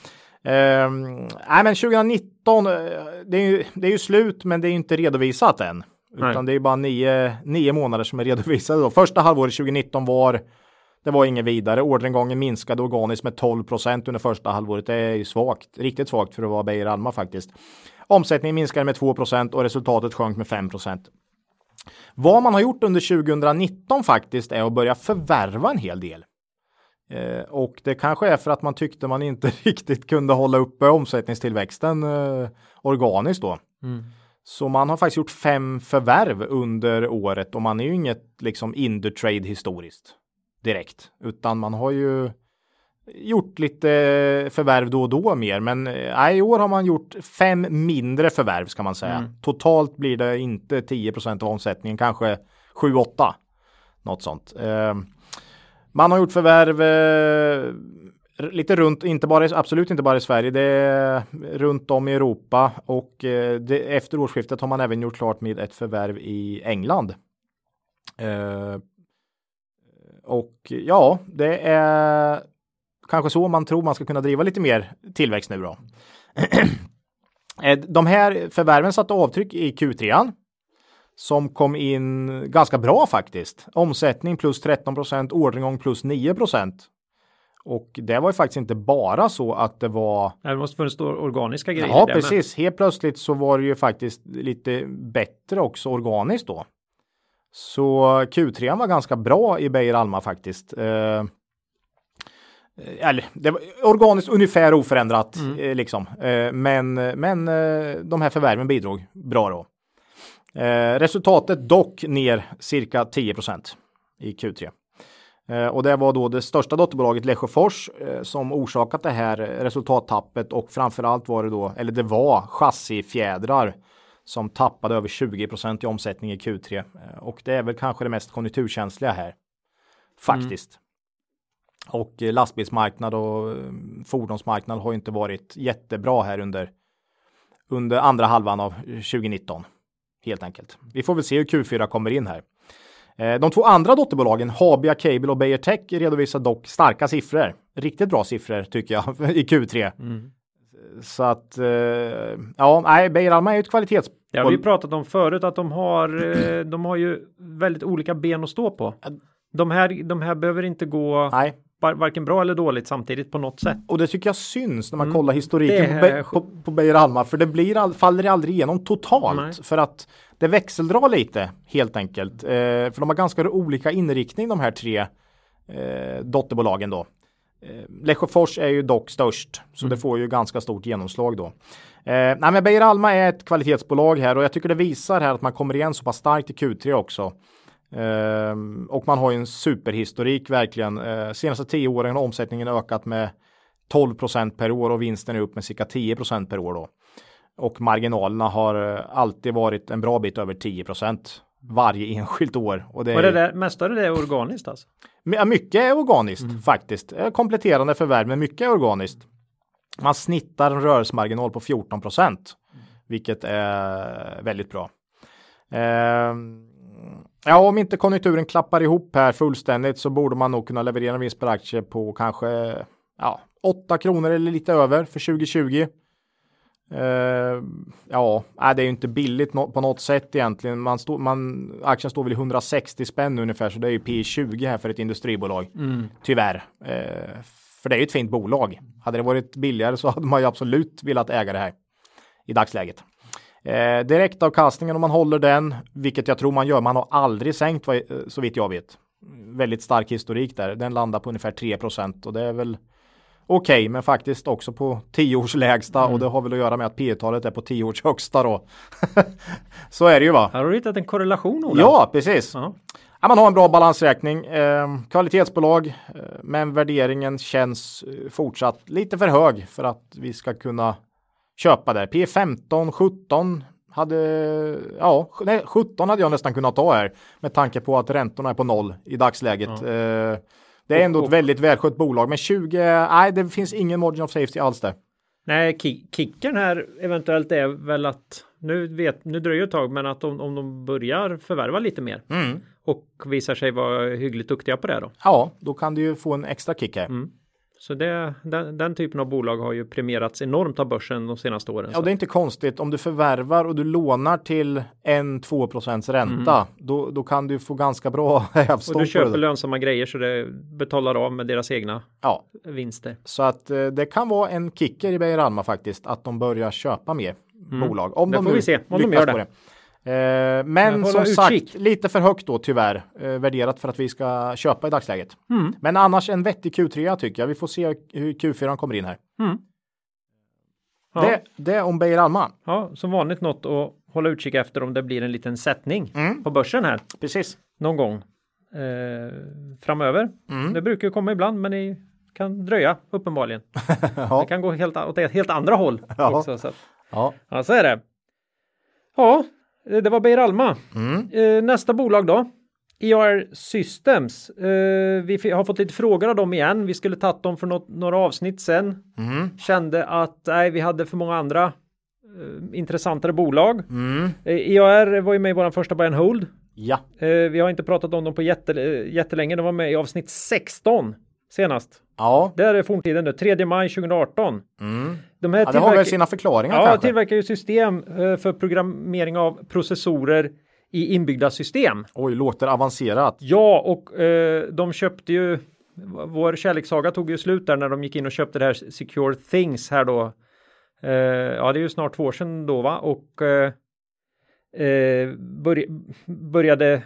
Eh, nej men 2019, eh, det är, ju, det är ju slut men det är inte redovisat än. Utan nej. det är bara nio, nio månader som är redovisade. Då. Första halvåret 2019 var det var ingen vidare. Orderingången minskade organiskt med 12 procent under första halvåret. Det är ju svagt, riktigt svagt för att vara Beijer Alma faktiskt. Omsättningen minskade med 2% och resultatet sjönk med 5% Vad man har gjort under 2019 faktiskt är att börja förvärva en hel del. Eh, och det kanske är för att man tyckte man inte riktigt kunde hålla uppe omsättningstillväxten eh, organiskt då. Mm. Så man har faktiskt gjort fem förvärv under året och man är ju inget liksom Indutrade historiskt direkt, utan man har ju gjort lite förvärv då och då mer, men äh, i år har man gjort fem mindre förvärv ska man säga. Mm. Totalt blir det inte 10% av omsättningen, kanske 7-8. Något sånt. Eh, man har gjort förvärv eh, lite runt, inte bara, absolut inte bara i Sverige, det är runt om i Europa och eh, det, efter årsskiftet har man även gjort klart med ett förvärv i England. Eh, och ja, det är kanske så man tror man ska kunna driva lite mer tillväxt nu då. Eh, de här förvärven satte avtryck i Q3 som kom in ganska bra faktiskt. Omsättning plus 13 procent, orderingång plus 9 procent. Och det var ju faktiskt inte bara så att det var. Det måste funnits organiska grejer. Ja, precis. Med. Helt plötsligt så var det ju faktiskt lite bättre också organiskt då. Så Q3 var ganska bra i Beijer Alma faktiskt. Eh, eller det var organiskt ungefär oförändrat mm. eh, liksom. Eh, men men de här förvärven bidrog bra då. Resultatet dock ner cirka 10% i Q3. Eh, och det var då det största dotterbolaget Lesjöfors som orsakat det här resultattappet och framförallt var det då, eller det var chassifjädrar som tappade över 20 i omsättning i Q3. och det är väl kanske det mest konjunkturkänsliga här. Faktiskt. Mm. Och eh, lastbilsmarknad och eh, fordonsmarknad har inte varit jättebra här under under andra halvan av 2019. Helt enkelt. Vi får väl se hur Q4 kommer in här. Eh, de två andra dotterbolagen, Habia Cable och Beijer Tech, redovisar dock starka siffror. Riktigt bra siffror tycker jag i Q3. Mm. Så att, ja, nej, Beijer Alma är ju ett kvalitets... Det har vi pratat om förut att de har, de har ju väldigt olika ben att stå på. De här, de här behöver inte gå nej varken bra eller dåligt samtidigt på något sätt. Och det tycker jag syns när man mm. kollar historiken det... på, på, på Beijer Alma för det blir all, faller aldrig igenom totalt Nej. för att det växeldrar lite helt enkelt. Eh, för de har ganska olika inriktning de här tre eh, dotterbolagen då. Eh, Lesjöfors är ju dock störst så mm. det får ju ganska stort genomslag då. Eh, nej men Beijer Alma är ett kvalitetsbolag här och jag tycker det visar här att man kommer igen så pass starkt i Q3 också. Uh, och man har ju en superhistorik verkligen. Uh, senaste tio åren har omsättningen ökat med 12% per år och vinsten är upp med cirka 10% per år då. Och marginalerna har eh, alltid varit en bra bit över 10% varje enskilt år. Och det, och det där, mest av det är organiskt alltså? Mycket är organiskt mm. faktiskt. Kompletterande förvärv, men mycket är organiskt. Man snittar en rörelsemarginal på 14 procent, vilket är väldigt bra. Eh, ja, om inte konjunkturen klappar ihop här fullständigt så borde man nog kunna leverera en vinst per aktie på kanske ja, 8 kronor eller lite över för 2020. Uh, ja, det är ju inte billigt på något sätt egentligen. Man stå, man, aktien står väl i 160 spänn ungefär, så det är ju P 20 här för ett industribolag. Mm. Tyvärr. Uh, för det är ju ett fint bolag. Hade det varit billigare så hade man ju absolut velat äga det här i dagsläget. Eh, direktavkastningen om man håller den, vilket jag tror man gör, man har aldrig sänkt så vitt jag vet. Väldigt stark historik där. Den landar på ungefär 3% och det är väl okej, okay, men faktiskt också på 10 års lägsta mm. och det har väl att göra med att P talet är på 10 års högsta då. så är det ju va. Har du hittat en korrelation Ola? Ja, precis. Uh -huh. ja, man har en bra balansräkning, eh, kvalitetsbolag, eh, men värderingen känns eh, fortsatt lite för hög för att vi ska kunna köpa där. P15, 17 hade, ja, nej, 17 hade jag nästan kunnat ta här med tanke på att räntorna är på noll i dagsläget. Ja. Eh, det är ändå ett väldigt välskött bolag, men 20, nej, det finns ingen margin of safety alls där. Nej, kicken här eventuellt är väl att nu vet, nu dröjer ett tag, men att om, om de börjar förvärva lite mer mm. och visar sig vara hyggligt duktiga på det då. Ja, då kan du ju få en extra kick här. Mm. Så det, den, den, typen av bolag har ju premierats enormt av börsen de senaste åren. Ja, det är inte konstigt. Om du förvärvar och du lånar till en 2 ränta, mm. då, då kan du få ganska bra hävstång. Och du köper lönsamma grejer så det betalar av med deras egna ja. vinster. Så att eh, det kan vara en kicker i Beijer Alma faktiskt, att de börjar köpa mer mm. bolag. Om det de får vi se om de gör det. det. Eh, men som sagt, utkik. lite för högt då tyvärr eh, värderat för att vi ska köpa i dagsläget. Mm. Men annars en vettig Q3 tycker jag. Vi får se hur Q4 kommer in här. Mm. Ja. Det, det om Beijer Alma. Ja, som vanligt något att hålla utkik efter om det blir en liten sättning mm. på börsen här. Precis. Någon gång eh, framöver. Mm. Det brukar komma ibland, men det kan dröja uppenbarligen. ja. Det kan gå helt, åt ett helt andra håll ja. också. Så. Ja. ja, så är det. Ja, det var Beijer Alma. Mm. Eh, nästa bolag då? ER Systems. Eh, vi har fått lite frågor av dem igen. Vi skulle tagit dem för något, några avsnitt sen. Mm. Kände att nej, vi hade för många andra intressantare bolag. Mm. EAR var ju med i vår första buy and hold. Ja. vi har inte pratat om dem på jätte, jättelänge. De var med i avsnitt 16 senast. Ja. Det är forntiden nu, 3 maj 2018. Mm. De här ja, det har väl sina förklaringar Ja, kanske? tillverkar ju system eh, för programmering av processorer i inbyggda system. Oj, låter avancerat. Ja, och eh, de köpte ju vår kärlekssaga tog ju slut där när de gick in och köpte det här Secure Things här då. Eh, ja, det är ju snart två år sedan då va? Och eh, började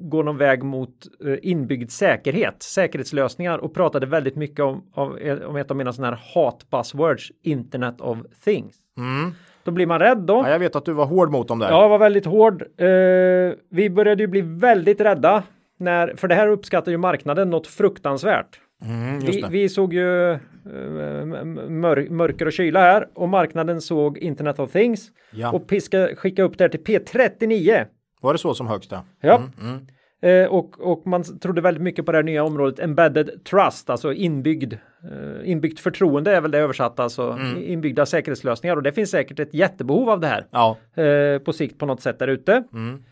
gå någon väg mot eh, inbyggd säkerhet, säkerhetslösningar och pratade väldigt mycket om, om, om ett av mina sådana här hat buzzwords, Internet of Things. Mm. Då blir man rädd då. Ja, jag vet att du var hård mot dem där. Ja, var väldigt hård. Eh, vi började ju bli väldigt rädda när, för det här uppskattar ju marknaden något fruktansvärt. Mm, vi, vi, såg ju uh, mör, mörker och kyla här och marknaden såg Internet of Things ja. och piska, skicka upp det till P39. Var det så som högsta? Ja. Mm, mm. Uh, och, och man trodde väldigt mycket på det här nya området Embedded Trust, alltså inbyggd, uh, inbyggt förtroende är väl det översatt, alltså mm. inbyggda säkerhetslösningar och det finns säkert ett jättebehov av det här ja. på sikt på något sätt där ute. Mm.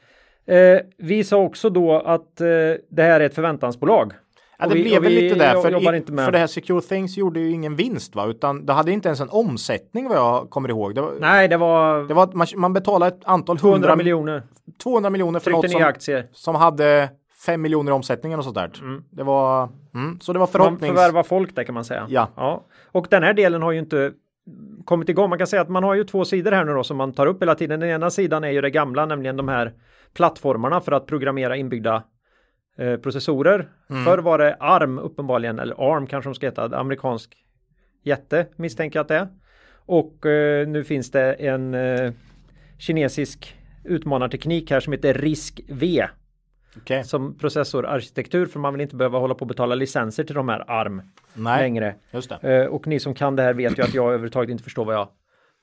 vi sa också då att det här är ett förväntansbolag. Ja, det vi, blev väl lite där, för, för det här Secure Things gjorde ju ingen vinst va, utan det hade inte ens en omsättning vad jag kommer ihåg. Det var, Nej, det var... Det var man, man betalade ett antal 200 100, miljoner. 200 miljoner för något som, aktier. som hade 5 miljoner i omsättningen och sånt där. Mm. Det var, mm, så det var förhoppnings... Man förvärvar folk där kan man säga. Ja. ja. Och den här delen har ju inte kommit igång. Man kan säga att man har ju två sidor här nu då som man tar upp hela tiden. Den ena sidan är ju det gamla, nämligen de här plattformarna för att programmera inbyggda eh, processorer. Mm. Förr var det ARM uppenbarligen, eller ARM kanske de ska heta, amerikansk jätte misstänker jag att det är. Och eh, nu finns det en eh, kinesisk utmanarteknik här som heter RISC-V. Okej. som processorarkitektur för man vill inte behöva hålla på och betala licenser till de här ARM Nej, längre. Eh, och ni som kan det här vet ju att jag överhuvudtaget inte förstår vad jag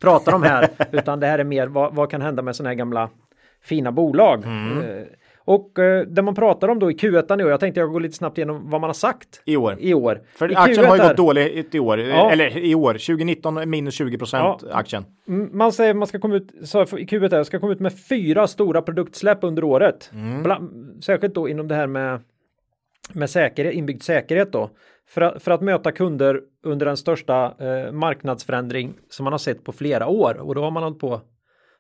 pratar om här. utan det här är mer vad, vad kan hända med sådana här gamla fina bolag. Mm. Och eh, det man pratar om då i Q1 i år, jag tänkte jag går lite snabbt igenom vad man har sagt I år. i år. För I aktien har ju Q1 gått dåligt i år. Ja. Eller i år. 2019 är minus 20 procent Ja. aktien. Mm, Man säger man ska komma ut, så i Q1 där, ska komma ut med fyra stora produktsläpp under året. Mm. Bland, särskilt då inom det här med, med säkerhet, inbyggd säkerhet då. För att, för att möta kunder under den största eh, marknadsförändring som man har sett på flera år. Och då har man hållit på,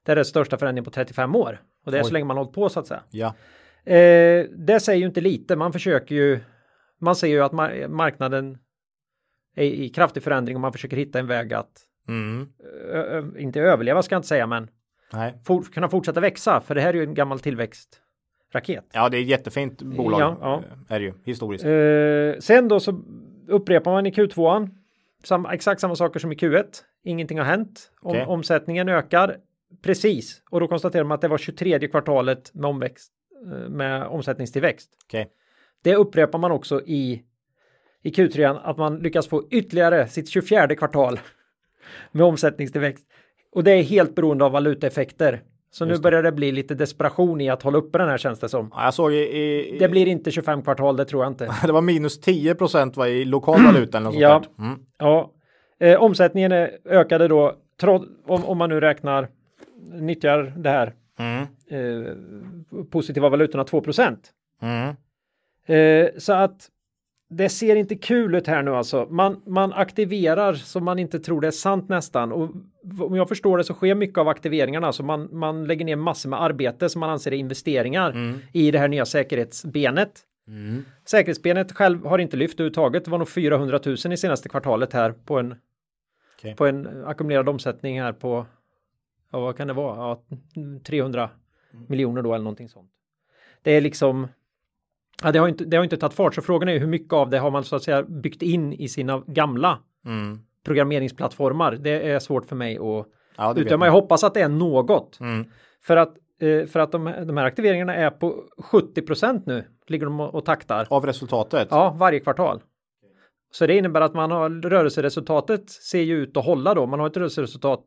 det är den största förändringen på 35 år. Och det är Oj. så länge man hållit på så att säga. Ja. Eh, det säger ju inte lite, man försöker ju, man ser ju att mar- marknaden är i kraftig förändring och man försöker hitta en väg att, Mm. ö, inte överleva ska jag inte säga, men Nej. for, kunna fortsätta växa, för det här är ju en gammal tillväxtraket. Ja, det är ett jättefint bolag. Ja, ja. eh, Är det ju, historiskt. Eh, sen då så upprepar man i Q2 sam, exakt samma saker som i Q1. Ingenting har hänt. Om. Omsättningen ökar precis och då konstaterar man att det var 23 kvartalet med, omväxt, eh, med omsättningstillväxt. Okej. Det upprepar man också i, i Q3 att man lyckas få ytterligare sitt 24 kvartal med omsättningstillväxt. Och det är helt beroende av valutaeffekter. Så nu Just det. börjar det bli lite desperation i att hålla uppe den här känns det som. Ja, jag såg i, i, Det blir inte 25 kvartal, det tror jag inte. det var minus 10 procent i lokal valuta eller något Ja. sånt där. Mm. Ja, eh, omsättningen är, ökade då, om, om man nu räknar, nyttjar det här Mm. eh, positiva valutorna 2 Mm. eh, Så att det ser inte kul ut här nu alltså. Man, man aktiverar som man inte tror det är sant nästan. Och om jag förstår det så sker mycket av aktiveringarna. Så man, man lägger ner massor med arbete som man anser är investeringar Mm. i det här nya säkerhetsbenet. Mm. Säkerhetsbenet själv har inte lyft överhuvudtaget. Det var nog 400 000 i senaste kvartalet här på en, Okej. på en ackumulerad omsättning här på, ja vad kan det vara, ja, 300 miljoner då eller någonting sånt. Det är liksom, ja, det har inte, det har inte tagit fart så frågan är hur mycket av det har man så att säga byggt in i sina gamla Mm. programmeringsplattformar. Det är svårt för mig att Ja, vet utdöma. Jag hoppas att det är något. Mm. För att, eh, för att de, de här aktiveringarna är på 70% nu, ligger de och, taktar. Av resultatet? Ja, varje kvartal. Så det innebär att man har rörelseresultatet ser ju ut att hålla då. Man har ett rörelseresultat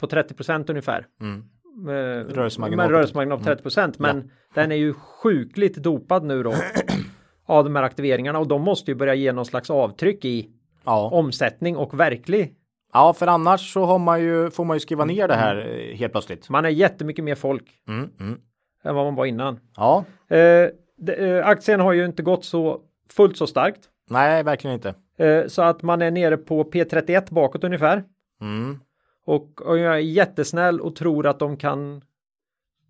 på 30% ungefär. Mm. Med, Rörelsemarginal på rörelsemarginal på 30% men den är ju sjukligt dopad nu då av de här aktiveringarna och de måste ju börja ge någon slags avtryck i Ja. omsättning och verklig. ja, för annars så man ju, får man ju skriva ner det här eh, helt plötsligt. Man är jättemycket mer folk Mm. Mm. än vad man var innan. Ja, Eh, det, eh, aktien har ju inte gått så fullt så starkt nej, verkligen inte. eh, så att man är nere på P31 bakåt ungefär. Och, och jag är jättesnäll och tror att de kan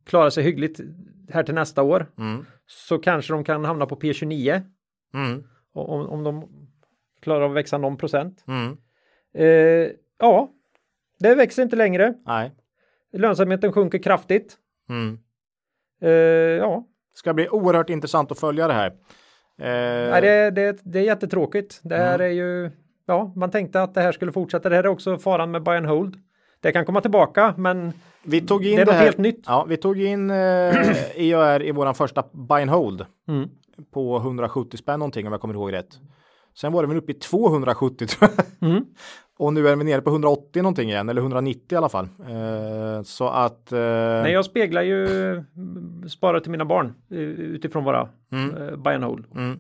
klara sig hyggligt här till nästa år. Mm. Så kanske de kan hamna på P29 Mm. om, om de klarar av att växa någon procent. Mm. Eh, ja, det växer inte längre. Nej. Lönsamheten sjunker kraftigt. Mm. Eh, ja, Ska bli oerhört intressant att följa det här. Eh, Nej, det, det, det är jättetråkigt. Det här Mm. är ju, ja, man tänkte att det här skulle fortsätta. Det här är också faran med buy and hold. Det kan komma tillbaka, men vi tog in det är det, något här. helt nytt. Ja, vi tog in eh, EOR i våran första buy and hold Mm. på 170 spänn någonting om jag kommer ihåg rätt. Sen var det väl uppe i 270 tror jag. Mm. Och nu är vi nere på 180 någonting igen, eller 190 i alla fall. Eh, så att... Eh, Nej, jag speglar ju mm, spara till mina barn eh, utifrån våra Mm. eh, buy and hold. mm,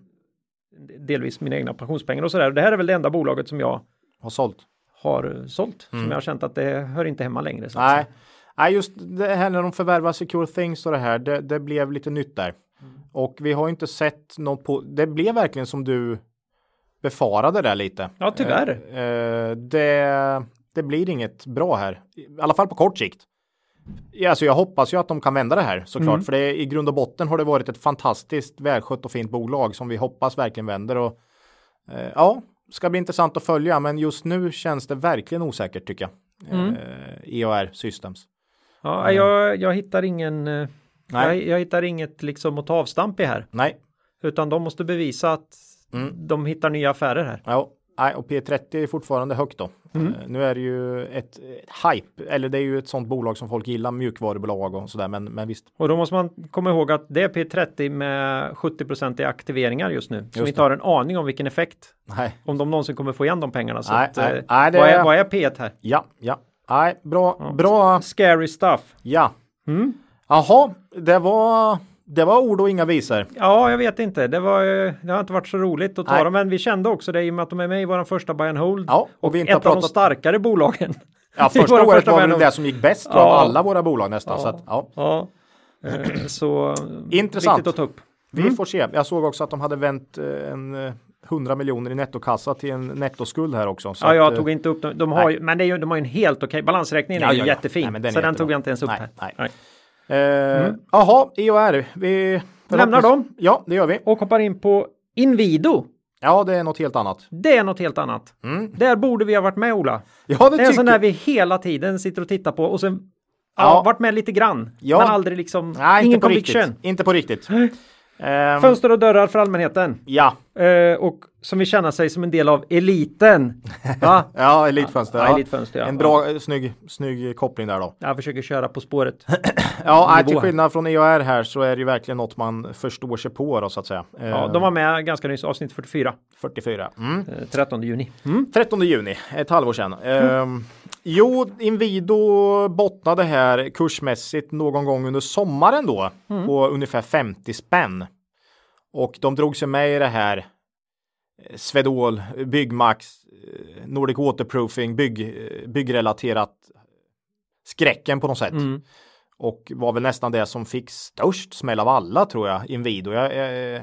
Delvis mina egna pensionspengar och sådär. Det här är väl det enda bolaget som jag har sålt. har eh, sålt. Som jag har känt att det hör inte hemma längre. Så Mm. Nej. Nej, just det här när de förvärvar Secure Things och det här, det, det blev lite nytt där. Mm. Och vi har inte sett något på, det blev verkligen som du befarade där lite. Ja, tyvärr. Eh, eh, det, det blir inget bra här, i alla fall på kort sikt. Ja, alltså jag hoppas ju att de kan vända det här såklart, Mm. för det, i grund och botten har det varit ett fantastiskt välskött och fint bolag som vi hoppas verkligen vänder. Och, eh, ja, ska bli intressant att följa, men just nu känns det verkligen osäkert tycker jag. Mm. Eh, EOR Systems. Ja, jag, jag hittar ingen eh, Nej. jag, jag hittar inget liksom att ta avstamp i här. Nej, Utan de måste bevisa att Mm. de hittar nya affärer här. ja. Nej, och P30 är fortfarande högt då. Mm. Eh, Nu är det ju ett, ett hype, eller det är ju ett sånt bolag som folk gillar, mjukvarubolag och sådär, men, men visst. Och då måste man komma ihåg att det är P30 med 70 i aktiveringar just nu. Som Just inte har en aning om vilken effekt. Nej, Om de någonsin kommer få igen de pengarna. Så Nej, att, nej, eh, nej, det vad, är, vad är P1 här? ja, ja. Nej, bra, bra, Scary stuff. ja. Mm. Jaha, det var, det var ord och inga visor. Ja, jag vet inte. Det, var, eh, det har inte varit så roligt att ta Nej. dem, men vi kände också det i och med att de är med i vår första buy and hold. Ja, och vi inte ett har av de pratat- starkare bolagen. Ja, första året första var väl det som gick bäst av Ja. alla våra bolag nästan. Så att, ja. Ja, eh, så eh, Intressant. att ta upp. Vi får se. Jag såg också att de hade vänt eh, en eh, 100 miljoner i nettokassa till en nettoskuld här också. Så Ja, jag att, eh, tog inte upp dem. De har ju, men det är ju, de har ju en helt okej balansräkningen Ja, är ju ja, ja. jättefin. Nej, den så den jättebra. tog jag inte ens upp Nej, här. nej. Eh, Mm. Jaha, EOR. Vi Lämnar dem. Ja, det gör vi. Och hoppar in på Inwido. Ja, det är något helt annat. Det är något helt annat. Mm. Där borde vi ha varit med Ola. Ja, det, Det är en sån där vi hela tiden sitter och tittar på och sen ja, Ja. varit med lite grann. Ja. Men aldrig liksom Nej, ingen inte på conviction. riktigt. Inte på riktigt. Fönster och dörrar för allmänheten. ja, Eh, och som vill känna sig som en del av eliten. Va? ja, elitfönster. Ja, Ja, elitfönster, ja. En bra, eh, snygg, snygg koppling där då. Jag försöker köra på spåret. Ja, till skillnad från EOR här så är det ju verkligen något man förstår sig på då så att säga. Ja, Ehm, de var med ganska nyss, avsnitt 44, 44. Mm. eh, 13 juni. Mm. 13 juni, ett halvår sedan. Ehm, jo, Inwido bottnade här kursmässigt någon gång under sommaren då på ungefär 50 spänn. Och de drog sig med i det här eh, Swedol, Byggmax, eh, Nordic Waterproofing, bygg, eh, byggrelaterat skräcken på något sätt. Mm. Och var väl nästan det som fick störst smäll av alla tror jag, Inwido. Jag, jag, eh,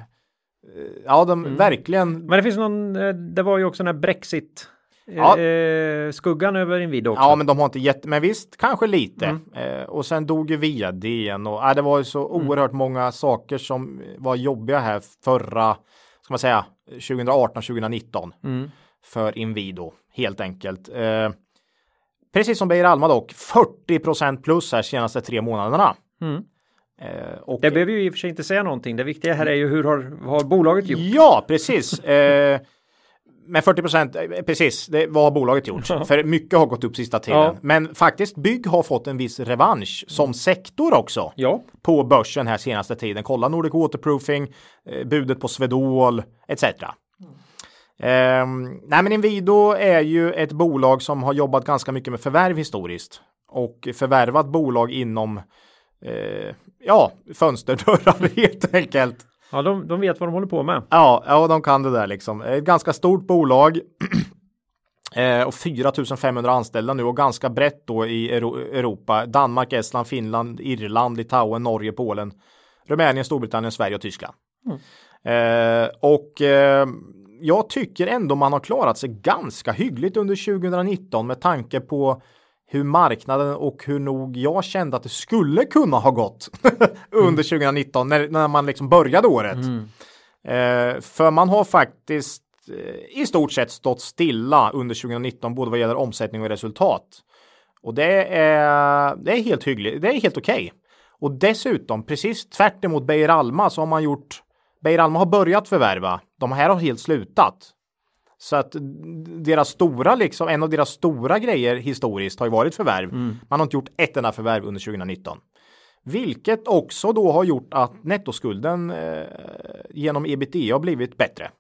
ja, de verkligen Men det finns någon, det var ju också den här Brexit Ja. eh, skuggan över Inwido också. Ja, men de har inte gett, men visst, kanske lite. Mm. Eh, och sen dog ju vdn och äh, det var ju så Mm. oerhört många saker som var jobbiga här förra, ska man säga, 2018, 2019 Mm. för Inwido helt enkelt. Eh, precis som Beijer Alma dock, 40% plus här senaste tre månaderna. Mm. Eh, Det behöver ju i och för sig inte säga någonting. Det viktiga här är ju hur har, har bolaget gjort? Ja, precis. Med 40 procent, eh, precis, det, vad har bolaget gjort? För mycket har gått upp sista tiden. Ja. Men faktiskt bygg har fått en viss revansch som sektor också Ja, på börsen här senaste tiden. Kolla Nordic Waterproofing, eh, budet på Swedol etc. Ehm, nej men Inwido är ju ett bolag som har jobbat ganska mycket med förvärv historiskt och förvärvat bolag inom eh, ja, fönsterdörrar helt enkelt. Ja de, de vet vad de håller på med. Ja, ja, de kan det där liksom. Ett ganska stort bolag. Eh, och 4500 anställda nu och ganska brett då i Euro Europa. Danmark, Estland, Finland, Irland, Litauen, Norge, Polen, Rumänien, Storbritannien, Sverige och Tyskland. Eh, och eh, jag tycker ändå man har klarat sig ganska hyggligt under 2019 med tanke på hur marknaden och hur nog jag kände att det skulle kunna ha gått under 2019 när, när man liksom började året. Eh, för man har faktiskt eh, i stort sett stått stilla under 2019 både vad gäller omsättning och resultat. Och det är, det är helt hyggligt. Det är helt okej. Och dessutom, precis tvärt emot Beijer Alma så har man gjort Beijer Alma har börjat förvärva. De här har helt slutat. Så att deras stora, liksom, en av deras stora grejer historiskt har ju varit förvärv. Man har inte gjort ett enda förvärv under 2019. Vilket också då har gjort att nettoskulden eh, genom ebitda har blivit bättre.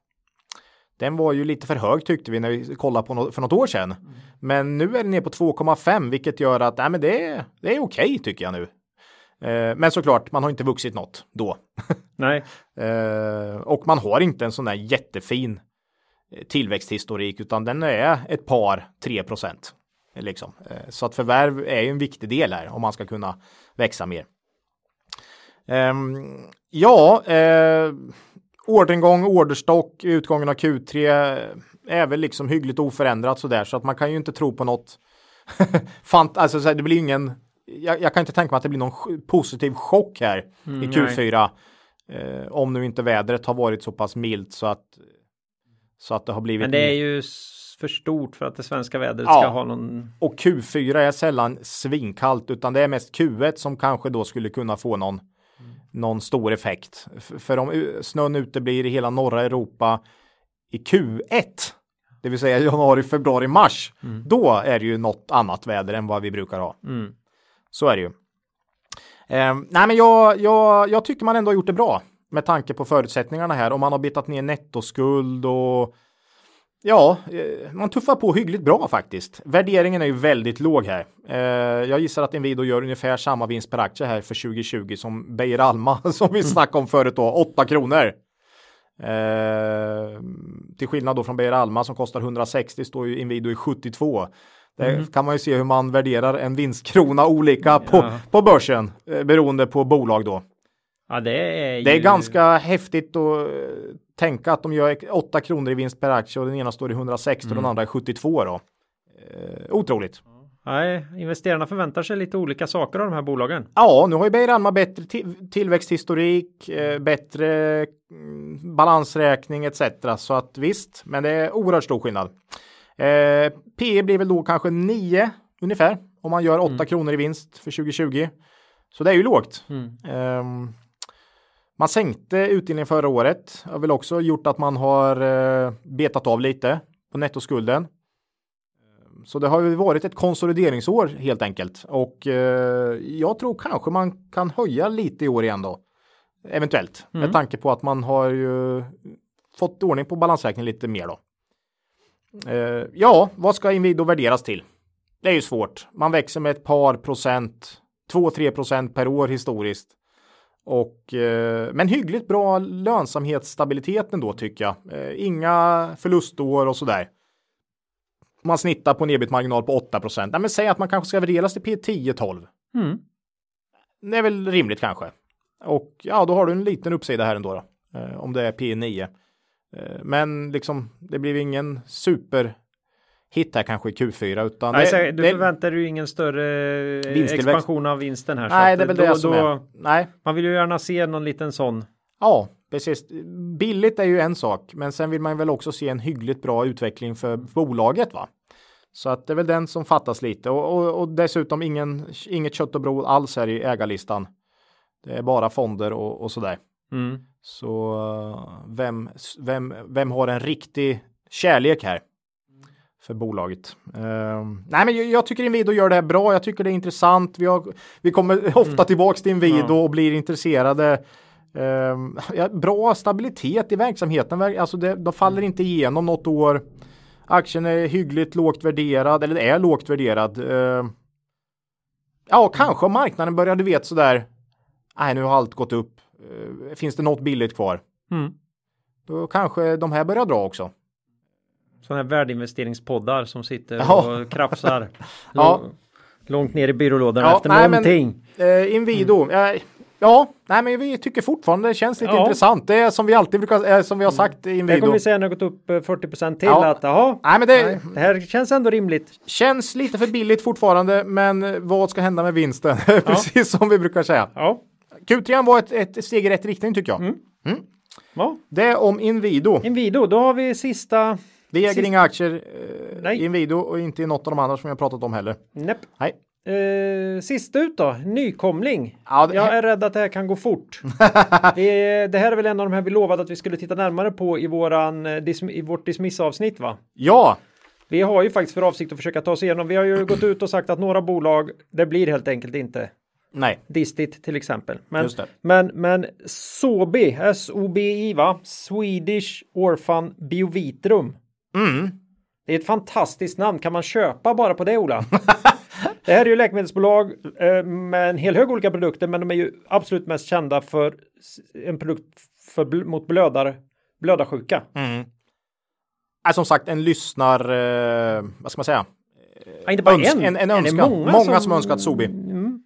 Den var ju lite för hög tyckte vi när vi kollade på no för något år sedan. Men nu är den ner på 2,5 vilket gör att nej, men det, är- det är okej tycker jag nu. Eh, men såklart, man har inte vuxit något då. Nej, Eh, och man har inte en sån där jättefin tillväxthistorik utan den är ett par, tre procent. Liksom. Eh, så att förvärv är ju en viktig del här om man ska kunna växa mer. Ehm, ja, eh, orderingång, orderstock, utgången av Q3 är väl liksom hyggligt oförändrat sådär så att man kan ju inte tro på något fant alltså det blir ingen jag, jag kan inte tänka mig att det blir någon positiv chock här i Mm, Q4 eh, om nu inte vädret har varit så pass milt så att så att det har blivit men det är ju för stort för att det svenska vädret Ja. ska ha någon. och Q4 är sällan svinkallt utan det är mest Q1 som kanske då skulle kunna få någon någon stor effekt. För om snön uteblir i hela norra Europa i Q1 det vill säga januari, februari, mars, då är det ju något annat väder än vad vi brukar ha. Mm. Så är det ju. Eh, nej, men jag, jag, jag tycker man ändå har gjort det bra med tanke på förutsättningarna här. Om man har betat ner nettoskuld och ja, eh, man tuffar på hyggligt bra faktiskt. Värderingen är ju väldigt låg här. Eh, jag gissar att Inwido gör ungefär samma vinst per aktie här för 2020 som Beijer Alma som vi snackade om förut då, 8 kronor. Eh, till skillnad då från Beijer Alma som kostar 160 står ju Inwido i 72. Där Mm. kan man ju se hur man värderar en vinstkrona olika på, Ja. på börsen eh, beroende på bolag då. Ja, det är ju... Det är ganska häftigt att eh, tänka att de gör 8 kronor i vinst per aktie och den ena står i 160 och den andra i 72 då. Eh, otroligt. Nej, investerarna förväntar sig lite olika saker av de här bolagen. Ja, nu har ju Beijer Alma bättre ti- tillväxthistorik, eh, bättre mm, balansräkning etc. Så att visst, men det är oerhört stor skillnad. Eh, P blir väl då kanske 9 ungefär om man gör 8 kronor i vinst för 2020. Så det är ju lågt. Mm. Ehm, man sänkte utdelningen förra året. Det har väl också gjort att man har eh, betat av lite på nettoskulden. Ehm, Så det har ju varit ett konsolideringsår helt enkelt. Och eh, jag tror kanske man kan höja lite i år igen då. Eventuellt. Med tanke på att man har ju fått ordning på balansräkningen lite mer då. Eh, ja, vad ska Inwido värderas till? Det är ju svårt. Man växer med ett par procent, 2-3 procent per år historiskt. Och, eh, men hyggligt bra lönsamhetsstabilitet ändå tycker jag. Eh, inga förlustår och sådär. Man snittar på en ebit-marginal på 8 procent. men säg att man kanske ska värderas till P10-12. Mm. Det är väl rimligt kanske. Och ja, då har du en liten uppsida här ändå då. Eh, om det är P9. Eh, men liksom, det blir ingen super hit här kanske i Q4 utan Nej, det, du det, förväntar ju ingen större eh, expansion av vinsten här. Nej, det är väl då, det som då, är. Nej, Man vill ju gärna se någon liten sån. Ja, precis. Billigt är ju en sak, men sen vill man väl också se en hyggligt bra utveckling för bolaget va? Så att det är väl den som fattas lite och, och, och dessutom ingen, inget kött och blod alls här i ägarlistan. Det är bara fonder och, och sådär. Mm. Så eh, vem, vem, vem har en riktig kärlek här? För bolaget. Ehm, nej, men jag, jag tycker Inwido gör det här bra. Jag tycker det är intressant. Vi, har, vi kommer ofta tillbaks till Inwido Ja. och blir intresserade. Ehm, ja, bra stabilitet i verksamheten. Ver- Alltså det, de faller inte igenom något år. Aktien är hyggligt lågt värderad, eller är lågt värderad. Ehm, ja, kanske om marknaden börjar, du vet sådär. Nej, nu har allt gått upp. Finns det något billigt kvar? Mm. Då kanske de här börjar dra också. Sådana här värdeinvesteringspoddar som sitter Ja. och krafsar Ja. lång- långt ner i byrålådorna Ja, efter nej, men- någonting. Eh, Inwido. Eh, ja, nej, men vi tycker fortfarande det känns lite Ja. intressant. Det är som vi alltid brukar, eh, som vi har sagt i Det Inwido. kommer vi säga när det gått upp eh, 40% till Ja. att jaha, Nej, men det nej, det här känns ändå rimligt. känns lite för billigt fortfarande, men vad ska hända med vinsten? Precis som vi brukar säga. Ja, Q3 var ett, ett steg i rätt riktning tycker jag. Mm. ja. Det är om Inwido. Inwido, då har vi sista. Vi äger Sist- inga aktier eh, Nej. i Inwido och inte i något av de andra som vi har pratat om heller. Näpp. Nej. Eh, sist ut då, nykomling. Ja, det- Jag är rädd att det här kan gå fort. det, det här är väl en av de här vi lovade att vi skulle titta närmare på i, våran, eh, i vårt dismissavsnitt va? Ja, Vi har ju faktiskt för avsikt att försöka ta oss igenom. Vi har ju gått ut och sagt att några bolag, det blir helt enkelt inte. nej, Distit till exempel. Men, men, men SOBI, S-O-B-I va? Swedish Orphan Biovitrum. Mm. Det är ett fantastiskt namn. Kan man köpa bara på det Ola? det här är ju läkemedelsbolag eh, med en hel hög olika produkter men de är ju absolut mest kända för en produkt för, mot blödar, blödarsjuka. Mm. Är som sagt en lyssnar, eh, vad ska man säga? Ja, inte bara Öns- en, en, en önskan. Många, som, önskat Sobi. Mm.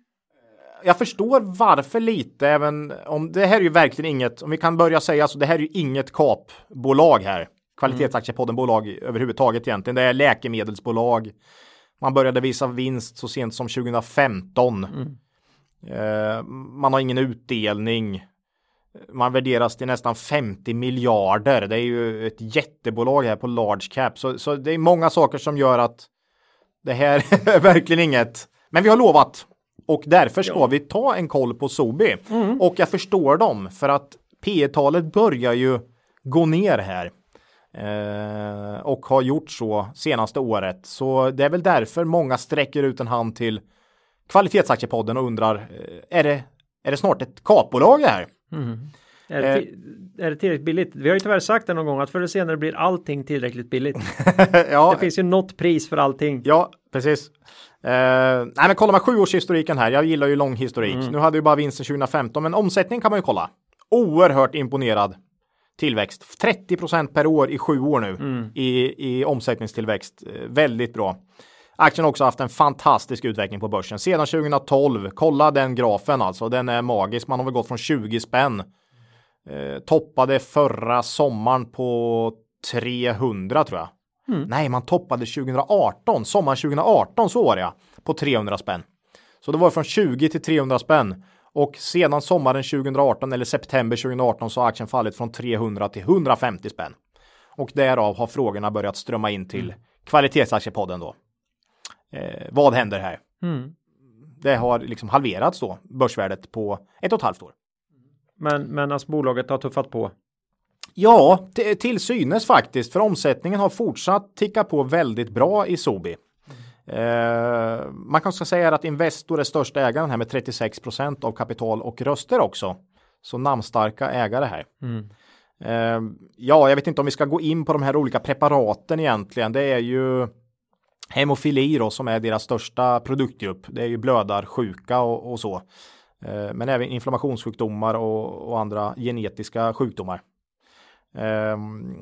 Jag förstår varför lite, även om det här är ju verkligen inget, om vi kan börja säga så, det här är ju inget kapbolag här. Kvalitetsaktiepodden-bolag överhuvudtaget egentligen. Det är läkemedelsbolag. Man började visa vinst så sent som 2015. Eh, man har ingen utdelning. Man värderas till nästan 50 miljarder. Det är ju ett jättebolag här på large cap. Så, så det är många saker som gör att det här är verkligen inget. Men vi har lovat. Och därför ska vi ta en koll på Sobi. Och jag förstår dem för att P talet börjar ju gå ner här. Eh, och har gjort så senaste året. Så det är väl därför många sträcker ut en hand till Kvalitetsaktiepodden och undrar eh, är det, är det snart ett kapbolag det här? Mm. Är, det är det tillräckligt billigt? Vi har ju tyvärr sagt det någon gång att förr eller senare blir allting tillräckligt billigt. ja, det finns ju något pris för allting. Ja, precis. Uh, nej, men kollar man sjuårshistoriken här. Jag gillar ju lång historik. Mm. Nu hade ju bara vinsten 2015, men omsättning kan man ju kolla. Oerhört imponerad tillväxt. 30% per år i sju år nu mm. i, i omsättningstillväxt. Uh, väldigt bra. Aktien har också haft en fantastisk utveckling på börsen sedan 2012. Kolla den grafen alltså. Den är magisk. Man har väl gått från 20 spänn. Uh, toppade förra sommaren på 300 tror jag. Mm. Nej, man toppade 2018, sommaren 2018 så var det ja, på 300 spänn. Så det var från 20 till 300 spänn och sedan sommaren 2018 eller september 2018 så har aktien fallit från 300 till 150 spänn. Och därav har frågorna börjat strömma in till mm. kvalitetsaktiepodden då. Eh, vad händer här? Mm. Det har liksom halverats då, börsvärdet på ett och ett halvt år. Men, men alltså bolaget har tuffat på? Ja, till synes faktiskt, för omsättningen har fortsatt ticka på väldigt bra i Sobi. Eh, man kan säga att Investor är största ägaren här med 36% av kapital och röster också. Så namnstarka ägare här. Mm. Eh, ja, jag vet inte om vi ska gå in på de här olika preparaten egentligen. Det är ju hemofili då som är deras största produktgrupp. Det är ju blödarsjuka och, och så. Eh, men även inflammationssjukdomar och, och andra genetiska sjukdomar. Ehm,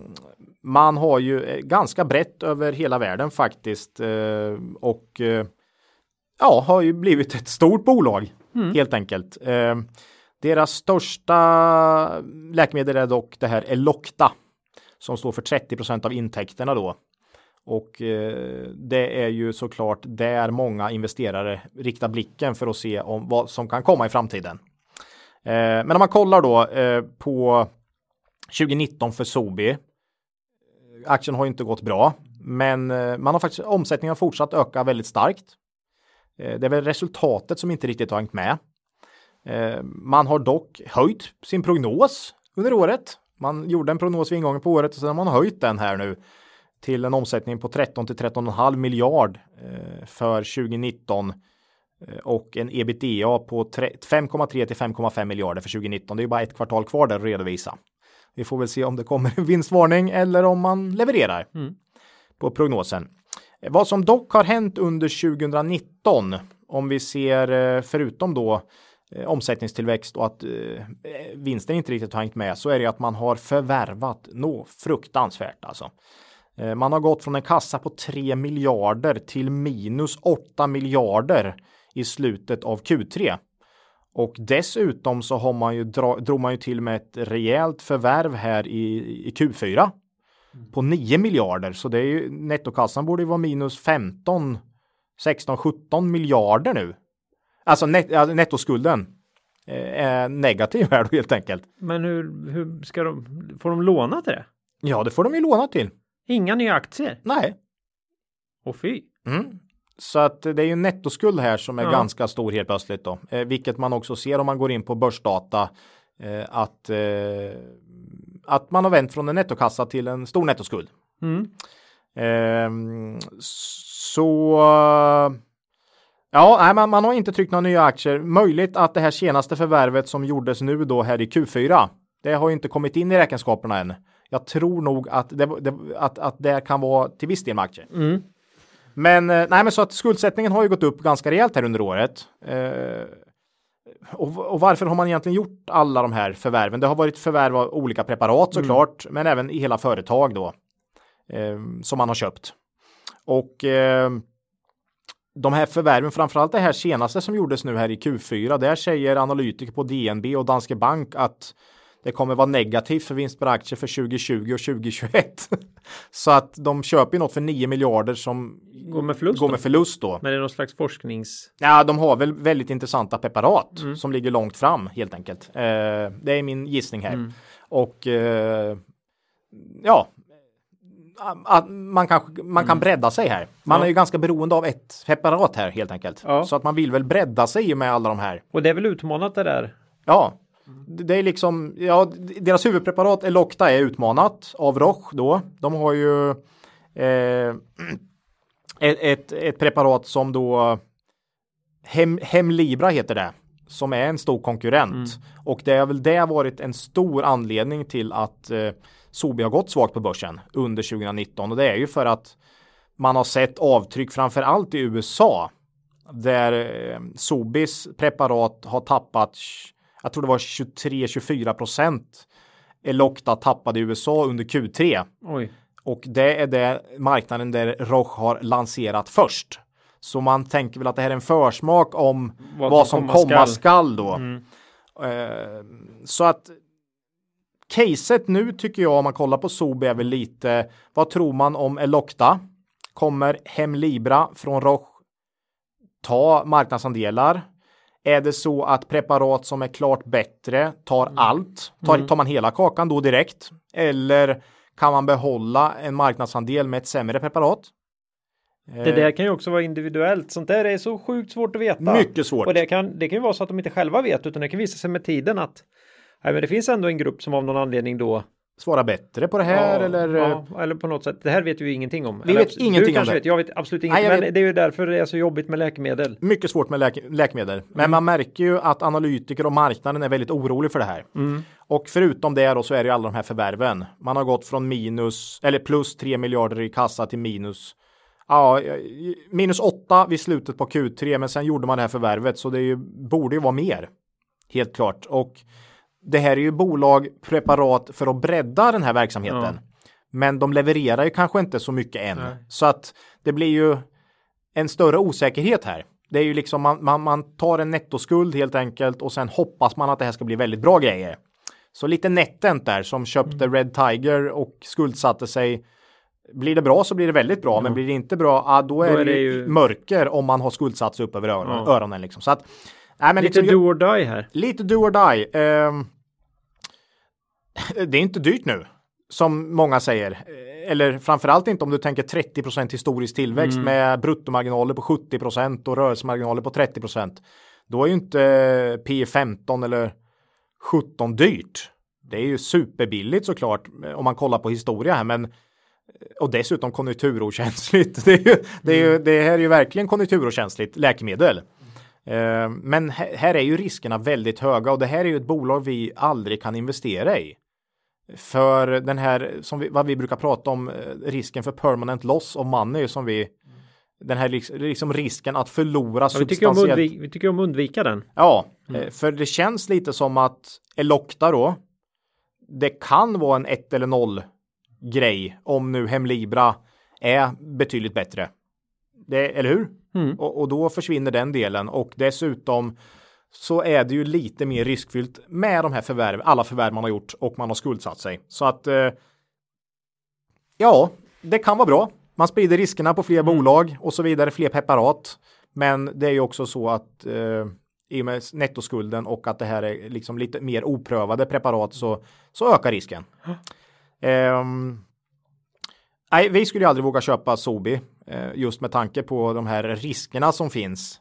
man har ju eh, ganska brett över hela världen faktiskt eh, och eh, ja, har ju blivit ett stort bolag mm. helt enkelt. Ehm, deras största läkemedel är dock det här Elocta som står för 30% av intäkterna då. Och det är ju såklart där många investerare riktar blicken för att se om vad som kan komma i framtiden. men om man kollar då på 2019 för Sobi. Aktien har inte gått bra, men eh, man har faktiskt omsättningen har fortsatt öka väldigt starkt. Eh, det är väl resultatet som inte riktigt har hängt med. Eh, man har dock höjt sin prognos under året. Man gjorde en prognos vid ingången på året och sen har man höjt den här nu till en omsättning på 13 till 13,5 miljard för 2019 och en ebitda på 5,3 till 5,5 miljarder för 2019. Det är bara ett kvartal kvar där att redovisa. Vi får väl se om det kommer en vinstvarning eller om man levererar mm. på prognosen. Vad som dock har hänt under 2019, om vi ser eh, förutom då eh, omsättningstillväxt och att eh, vinsten inte riktigt har hängt med så är det att man har förvärvat något fruktansvärt alltså. Man har gått från en kassa på 3 miljarder till minus 8 miljarder i slutet av Q3 och dessutom så har man ju dra, drog man ju till med ett rejält förvärv här i, i Q4 mm. på 9 miljarder. Så det är ju nettokassan borde ju vara minus 15, 16, 17 miljarder nu. Alltså, net, nettoskulden eh, är negativ här då helt enkelt. Men hur, hur ska de, får de låna till det? Ja, det får de ju låna till. Inga nya aktier? Nej. Och fy. Mm. Så att det är ju en nettoskuld här som är ja. ganska stor helt plötsligt då, eh, vilket man också ser om man går in på börsdata eh, att eh, att man har vänt från en nettokassa till en stor nettoskuld. Mm. Ehm, så Ja, man, man har inte tryckt några nya aktier. Möjligt att det här senaste förvärvet som gjordes nu då här i Q4. Det har ju inte kommit in i räkenskaperna än. Jag tror nog att det, det att, att det kan vara till viss del med aktier. Mm. Men, eh, nej, men så att skuldsättningen har ju gått upp ganska rejält här under året. Eh, och, och, varför har man egentligen gjort alla de här förvärven? Det har varit förvärv av olika preparat mm. såklart, mm. men även i hela företag då eh, som man har köpt. Och eh, de här förvärven, framförallt det här senaste som gjordes nu här i Q4, där säger analytiker på DNB och Danske Bank att det kommer vara negativt för vinst per aktie för 2020 och 2021. så att de köper något för 9 miljarder som går med förlust, går med förlust då. Men det är någon slags forsknings... Ja, de har väl väldigt intressanta preparat mm. som ligger långt fram helt enkelt. Eh, det är min gissning här. Mm. Och eh, ja, att man, kanske, man kan mm. bredda sig här. Man ja. är ju ganska beroende av ett preparat här helt enkelt. Ja. Så att man vill väl bredda sig med alla de här. Och det är väl utmanat det där? Ja, Det är liksom, ja, deras huvudpreparat Elocta är utmanat av Roche då. De har ju eh, ett, ett, preparat som då Hem, Hemlibra heter det som är en stor konkurrent mm. och det har väl det varit en stor anledning till att eh, Sobi har gått svagt på börsen under 2019 och det är ju för att man har sett avtryck framför allt i USA där eh, Sobis preparat har tappat jag tror det var 23-24 procent Elocta tappade i USA under Q3. Oj. Och det är det marknaden där Roche har lanserat först. Så man tänker väl att det här är en försmak om vad, vad som komma skall. skall då. Mm. Uh, så att caset nu tycker jag om man kollar på Sobi är väl lite vad tror man om Elocta? Kommer Hemlibra från Roche ta marknadsandelar? Är det så att preparat som är klart bättre tar mm. allt? Tar, mm. tar man hela kakan då direkt? Eller kan man behålla en marknadsandel med ett sämre preparat? Det där kan ju också vara individuellt. Sånt där är så sjukt svårt att veta. Mycket svårt. Och det kan, det kan ju vara så att de inte själva vet utan det kan visa sig med tiden att nej, men det finns ändå en grupp som av någon anledning då svara bättre på det här ja, eller? Ja, eller på något sätt. Det här vet vi ju ingenting om. Vi eller, vet ingenting om det. Vet, jag vet absolut ingenting. Men det är ju därför det är så jobbigt med läkemedel. Mycket svårt med läke läkemedel. Men mm. man märker ju att analytiker och marknaden är väldigt orolig för det här. Mm. Och förutom det då så är det ju alla de här förvärven. Man har gått från minus eller plus 3 miljarder i kassa till minus Ja, minus 8 vid slutet på Q3, men sen gjorde man det här förvärvet så det ju, borde ju vara mer. Helt klart. Och det här är ju bolag preparat för att bredda den här verksamheten. Ja. Men de levererar ju kanske inte så mycket än. Nej. Så att det blir ju en större osäkerhet här. Det är ju liksom man, man, man tar en nettoskuld helt enkelt och sen hoppas man att det här ska bli väldigt bra grejer. Så lite Netent där som köpte mm. Red Tiger och skuldsatte sig. Blir det bra så blir det väldigt bra, mm. men blir det inte bra, ah, då, är, då är det, ju mörker om man har skuldsatt sig upp över öronen. Ja. öronen liksom. Så att, nej, men lite liksom, do or die här. Lite do or die. Um, det är inte dyrt nu som många säger. Eller framförallt inte om du tänker 30% historisk tillväxt mm. med bruttomarginaler på 70% och rörelsemarginaler på 30% Då är ju inte P 15 eller 17 dyrt. Det är ju superbilligt såklart om man kollar på historia här, men och dessutom konjunkturokänsligt. Det, är ju, det, är ju, det här är ju verkligen konjunkturokänsligt läkemedel. Eh, men här är ju riskerna väldigt höga och det här är ju ett bolag vi aldrig kan investera i. För den här, som vi, vad vi brukar prata om, eh, risken för permanent loss of money som vi den här liksom risken att förlora ja, substantiellt. Vi tycker, undvika, vi tycker om undvika den. Ja, mm. Eh, för det känns lite som att Elocta då. Det kan vara en 1 eller 0 grej om nu Hemlibra är betydligt bättre. Det, eller hur? Mm. Och, och, då försvinner den delen och dessutom så är det ju lite mer riskfyllt med de här förvärv, alla förvärv man har gjort och man har skuldsatt sig. Så att eh, ja, det kan vara bra. Man sprider riskerna på fler mm. bolag och så vidare, fler preparat. Men det är ju också så att eh, i och med nettoskulden och att det här är liksom lite mer oprövade preparat så, så ökar risken. Eh, nej, vi skulle aldrig våga köpa Sobi just med tanke på de här riskerna som finns.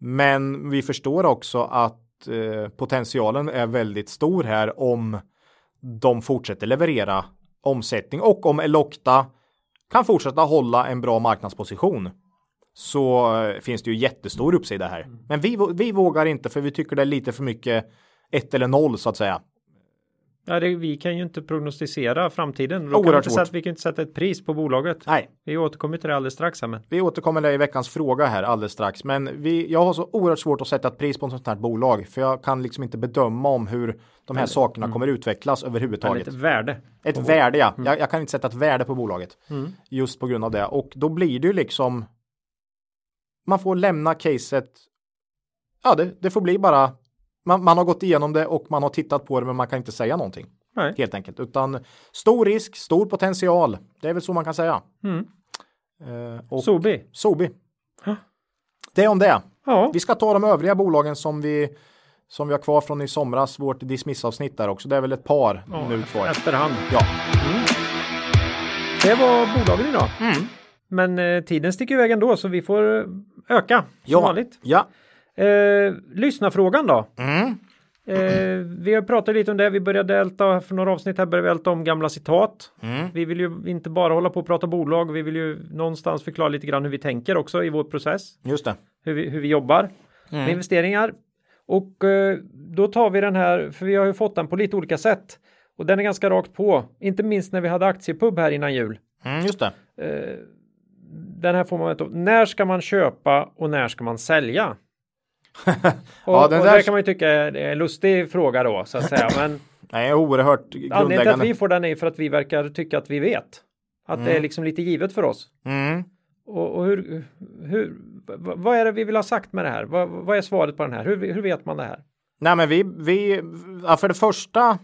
Men vi förstår också att eh, potentialen är väldigt stor här om de fortsätter leverera omsättning och om Elocta kan fortsätta hålla en bra marknadsposition så eh, finns det ju jättestor uppsida här. Men vi, vi vågar inte för vi tycker det är lite för mycket ett eller noll så att säga. Ja, det, vi kan ju inte prognostisera framtiden. Då kan vi, sätta, vi kan inte sätta ett pris på bolaget. Nej. Vi återkommer till det alldeles strax. Här, men. Vi återkommer till i veckans fråga här alldeles strax. Men vi, jag har så oerhört svårt att sätta ett pris på ett sånt här bolag. För jag kan liksom inte bedöma om hur de här sakerna mm. kommer utvecklas överhuvudtaget. Ett värde. Ett värde, ja. Mm. Jag, jag, kan inte sätta ett värde på bolaget. Mm. Just på grund av det. Och då blir det ju liksom. Man får lämna caset. Ja, det, det får bli bara man, man, har gått igenom det och man har tittat på det men man kan inte säga någonting. Nej. Helt enkelt. Utan stor risk, stor potential. Det är väl så man kan säga. Mm. Och Sobi. Sobi. Det är om det. Ja. Vi ska ta de övriga bolagen som vi som vi har kvar från i somras, vårt dismissavsnitt där också. Det är väl ett par ja, nu kvar. Efterhand. Ja. Mm. Det var bolagen idag. Mm. Men eh, tiden sticker iväg ändå så vi får öka som ja. vanligt. Ja. Eh, lyssna frågan då. Mm. Eh, vi har pratat lite om det. Vi började älta för några avsnitt här började vi älta om gamla citat. Mm. Vi vill ju inte bara hålla på och prata bolag. Vi vill ju någonstans förklara lite grann hur vi tänker också i vår process. Just det. Hur vi, hur vi jobbar med investeringar. Och eh, då tar vi den här, för vi har ju fått den på lite olika sätt. Och den är ganska rakt på. Inte minst när vi hade aktiepub här innan jul. Mm, just det. Eh, den här får man veta. När ska man köpa och när ska man sälja? och, Ja, den och där- kan man ju tycka är en lustig fråga då så att säga. Men Nej, oerhört anledningen till att grundläggande. vi får den är för att vi verkar tycka att vi vet. Att det är liksom lite givet för oss. Mm. Och, och hur, hur, vad är det vi vill ha sagt med det här? Vad, vad är svaret på den här? Hur, hur vet man det här? Nej, men vi, vi, ja, för det första,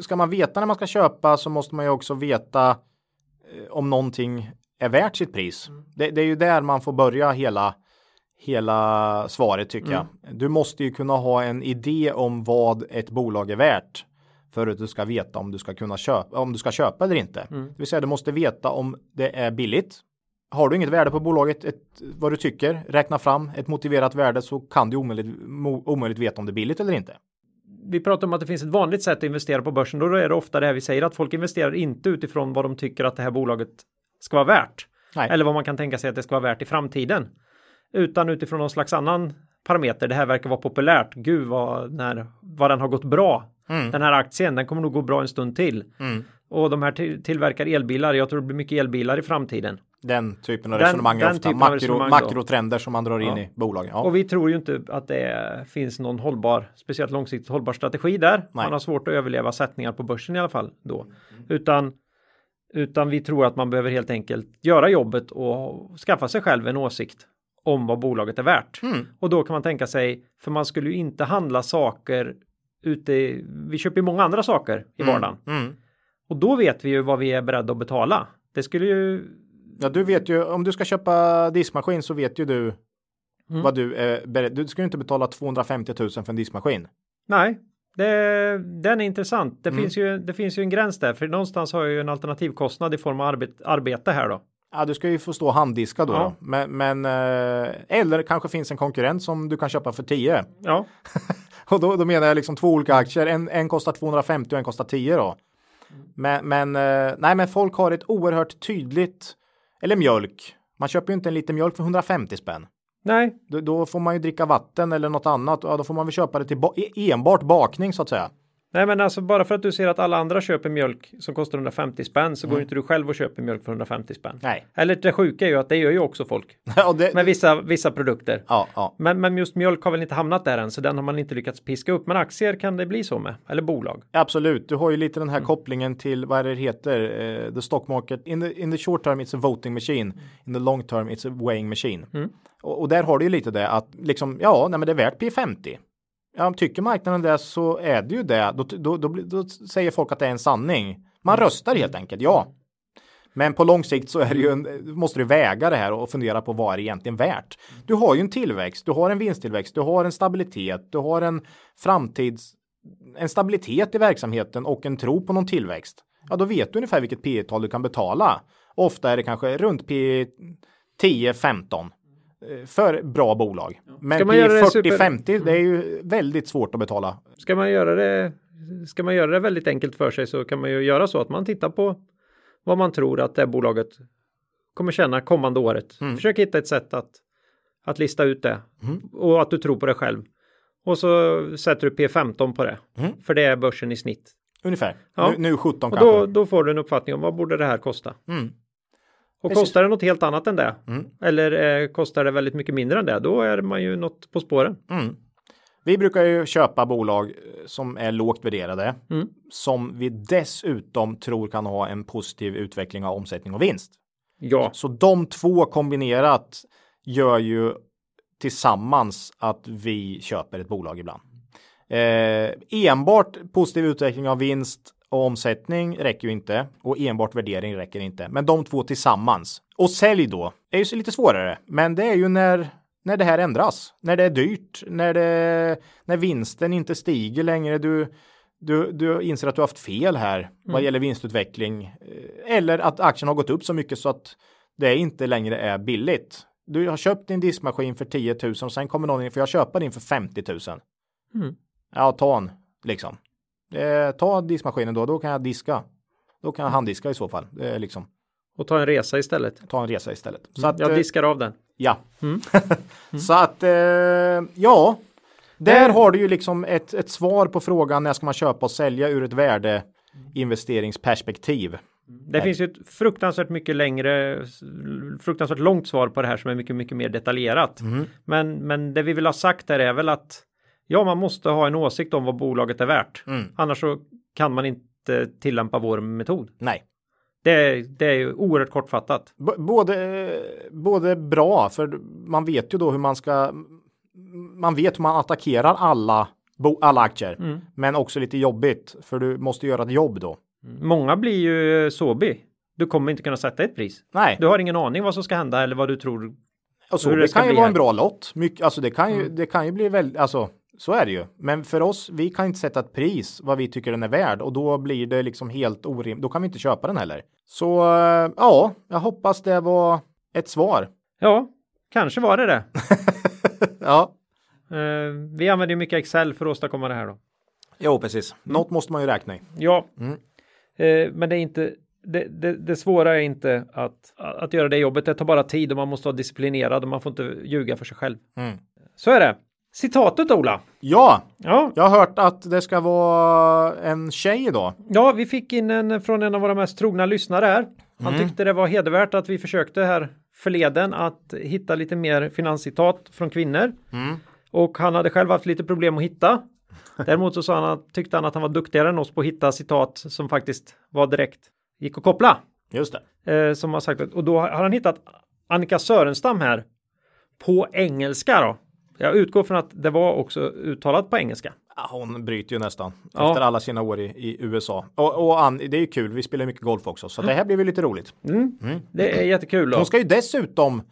ska man veta när man ska köpa så måste man ju också veta eh, om någonting är värt sitt pris. Det, det är ju där man får börja hela, hela svaret tycker jag. Du måste ju kunna ha en idé om vad ett bolag är värt för att du ska veta om du ska kunna köpa, om du ska köpa eller inte. Det vill säga du måste veta om det är billigt. Har du inget värde på bolaget, ett, vad du tycker, räkna fram ett motiverat värde så kan du omöjligt, omöjligt veta om det är billigt eller inte. Vi pratar om att det finns ett vanligt sätt att investera på börsen. Då är det ofta det här vi säger att folk investerar inte utifrån vad de tycker att det här bolaget ska vara värt. Nej. Eller vad man kan tänka sig att det ska vara värt i framtiden. Utan utifrån någon slags annan parameter. Det här verkar vara populärt. Gud vad, när, vad den har gått bra. Den här aktien, den kommer nog gå bra en stund till. Och de här till, tillverkar elbilar. Jag tror det blir mycket elbilar i framtiden. Den typen av Den- resonemang den ofta makro, resonemang makrotrender som man drar in Ja. i bolagen. Ja. Och vi tror ju inte att det finns någon hållbar, speciellt långsiktigt hållbar strategi där. Man har svårt att överleva sättningar på börsen i alla fall då. Utan, utan vi tror att man behöver helt enkelt göra jobbet och skaffa sig själv en åsikt om vad bolaget är värt. Och då kan man tänka sig, för man skulle ju inte handla saker ute, vi köper ju många andra saker i vardagen. Mm. Och då vet vi ju vad vi är beredda att betala. Det skulle ju Ja, du vet ju om du ska köpa diskmaskin så vet ju du Mm. vad du är beredd. Du ska ju inte betala 250 000 för en diskmaskin. Nej, det, den är intressant. Det, finns ju, det finns ju en gräns där, för någonstans har jag ju en alternativkostnad i form av arbet, arbete här då. Ja, du ska ju få stå handdiska då. Ja. då. Men, men eh, eller kanske finns en konkurrent som du kan köpa för 10. Ja, Och då, då menar jag liksom två olika aktier. En, en kostar 250 och en kostar 10 då. Men, men, eh, nej, men folk har ett oerhört tydligt, eller mjölk. Man köper ju inte en liter mjölk för 150 spänn. nej, Då, då får man ju dricka vatten eller något annat. Ja, då får man väl köpa det till ba- e- enbart bakning så att säga. Nej, men alltså bara för att du ser att alla andra köper mjölk som kostar 150 spänn så går inte du själv och köper mjölk för 150 spänn. Nej. Eller det sjuka är ju att det gör ju också folk Ja, det, med vissa, vissa produkter. ja, ja. Men, men just mjölk har väl inte hamnat där än, så den har man inte lyckats piska upp. Men aktier kan det bli så med, eller bolag. Absolut, du har ju lite den här kopplingen till vad det heter, eh, the stock market. In the, in the short term it's a voting machine, in the long term it's a weighing machine. Och, och där har du ju lite det att liksom, ja, nej men det är värt P50. Ja, tycker marknaden det så är det ju det. Då, då, då, då säger folk att det är en sanning. Man röstar helt enkelt, ja. Men på lång sikt så är det ju en, måste du väga det här och fundera på vad är det egentligen värt. Du har ju en tillväxt, du har en vinsttillväxt, du har en stabilitet, du har en framtids, en stabilitet i verksamheten och en tro på någon tillväxt. Ja, då vet du ungefär vilket P tal du kan betala. Ofta är det kanske runt P 10-15 eh, för bra bolag. Men Ska man P göra det super- 40-50 det är ju väldigt svårt att betala. Ska man göra det, ska man göra det väldigt enkelt för sig så kan man ju göra så att man tittar på vad man tror att det bolaget kommer tjäna kommande året. Försök hitta ett sätt att, att lista ut det och att du tror på det själv. Och så sätter du P15 på det. För det är börsen i snitt. Ungefär. Ja. Nu, nu 17 Och kanske. då, då får du en uppfattning om vad borde det här kosta. Mm. Och Precis. kostar det något helt annat än det, Mm. eller eh, kostar det väldigt mycket mindre än det, då är man ju något på spåren. Mm. Vi brukar ju köpa bolag eh, som är lågt värderade. Mm. Som vi dessutom tror kan ha en positiv utveckling av omsättning och vinst. Ja, Så de två kombinerat gör ju tillsammans att vi köper ett bolag ibland. Eh, enbart positiv utveckling av vinst och omsättning räcker ju inte och enbart värdering räcker inte. Men de två tillsammans och sälj då är ju lite svårare. Men det är ju när när det här ändras, när det är dyrt, när det när vinsten inte stiger längre. Du du, du inser att du haft fel här vad gäller vinstutveckling eh, eller att aktien har gått upp så mycket så att det inte längre är billigt. Du har köpt din diskmaskin för 10 000 och sen kommer någon in för jag köper din för 50 000. Mm. Ja, ta en liksom. Eh, ta diskmaskinen då, då kan jag diska. Då kan jag handdiska i så fall. Är liksom. Och ta en resa istället. Ta en resa istället. Så att, Jag eh, diskar av den. Ja. så att, eh, ja. Där Eh. har du ju liksom ett, ett svar på frågan när ska man köpa och sälja ur ett värdeinvesteringsperspektiv. Det finns ju ett fruktansvärt mycket längre, fruktansvärt långt svar på det här som är mycket, mycket mer detaljerat. Men, men det vi vill ha sagt där är väl att ja, man måste ha en åsikt om vad bolaget är värt. Annars så kan man inte tillämpa vår metod. Nej. Det, är- det är ju oerhört kortfattat. B- både, både bra, för man vet ju då hur man ska, man vet hur man attackerar alla, alla aktier. Men också lite jobbigt, för du måste göra ett jobb då. Många blir ju Sobi. Du kommer inte kunna sätta ett pris. Nej, Du har ingen aning vad som ska hända eller vad du tror. och så, det kan ju vara här. en bra lott. Mycket, alltså det kan ju, det kan ju bli väldigt, alltså så är det ju. Men för oss, vi kan inte sätta ett pris vad vi tycker den är värd och då blir det liksom helt orimligt. Då kan vi inte köpa den heller. Så eh, ja, jag hoppas det var ett svar. Ja, kanske var det det. Ja, Eh, vi använder ju mycket Excel för att åstadkomma det här då. jo precis. Något måste man ju räkna i. Ja, Mm. eh, men det är inte det, det, det svåra är inte att, att göra det jobbet. Det tar bara tid och man måste vara disciplinerad och man får inte ljuga för sig själv. Mm. Så är det. Citatet Ola. Ja, Ja, jag har hört att det ska vara en tjej idag. ja, vi fick in en från en av våra mest trogna lyssnare här. Han Mm. tyckte det var hedervärt att vi försökte här förleden att hitta lite mer finanscitat från kvinnor. Mm. Och han hade själv haft lite problem att hitta. Däremot så sa han att, tyckte han att han var duktigare än oss på att hitta citat som faktiskt var direkt gick att koppla. Just det. Eh, som har sagt och då har han hittat Annika Sörenstam här på engelska då. Jag utgår från att det var också uttalat på engelska. Hon bryter ju nästan Ja. efter alla sina år i, i USA. Och, och Ann, det är ju kul, vi spelar mycket golf också, så det här blir väl lite roligt. Det är jättekul. Då. Hon ska ju dessutom,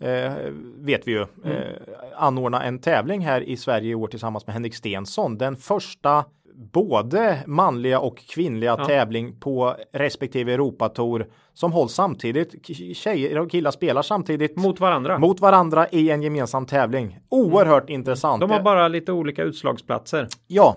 eh, vet vi ju, eh, anordna en tävling här i Sverige i år tillsammans med Henrik Stensson. Den första både manliga och kvinnliga tävling på respektive Europatour som hålls samtidigt. Tjejer och killar spelar samtidigt Mot varandra. mot varandra i en gemensam tävling. Oerhört intressant. De har bara lite olika utslagsplatser. Ja.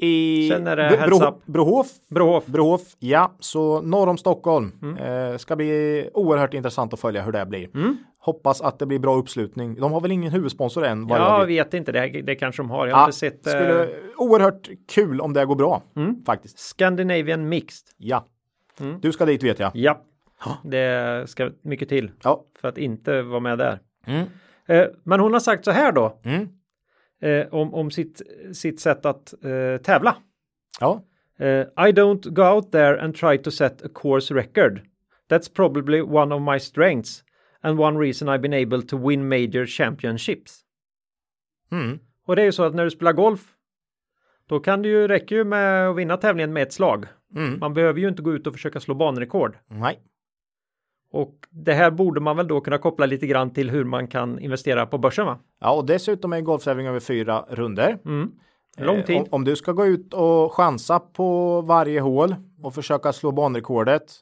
I det Bro-. Brohof. Brohof. Brohof, ja, så norr om Stockholm. Mm. Eh, ska bli oerhört intressant att följa hur det blir. Mm. Hoppas att det blir bra uppslutning. De har väl ingen huvudsponsor än? vad Ja, jag vet. vet inte. Det, det kanske de har. Jag har inte sett eh, skulle, oerhört kul om det går bra. Mm. Faktiskt. Scandinavian Mixed. Ja. Mm. Du ska dit vet jag. Ja, det ska mycket till Ja. för att inte vara med där. Mm. Eh, Men hon har sagt så här då Mm. Eh, om, om sitt, sitt sätt att eh, tävla. Ja. Eh, I don't go out there and try to set a course record. That's probably one of my strengths and one reason I've been able to win major championships. Mm. Och det är ju så att när du spelar golf då kan det ju räcka ju med att vinna tävlingen med ett slag. Mm. Man behöver ju inte gå ut och försöka slå banrekord. Nej. Och det här borde man väl då kunna koppla lite grann till hur man kan investera på börsen va? Ja, och dessutom är golftävling över fyra runder. Mm. Lång Eh, tid. Om, om du ska gå ut och chansa på varje hål och försöka slå banrekordet.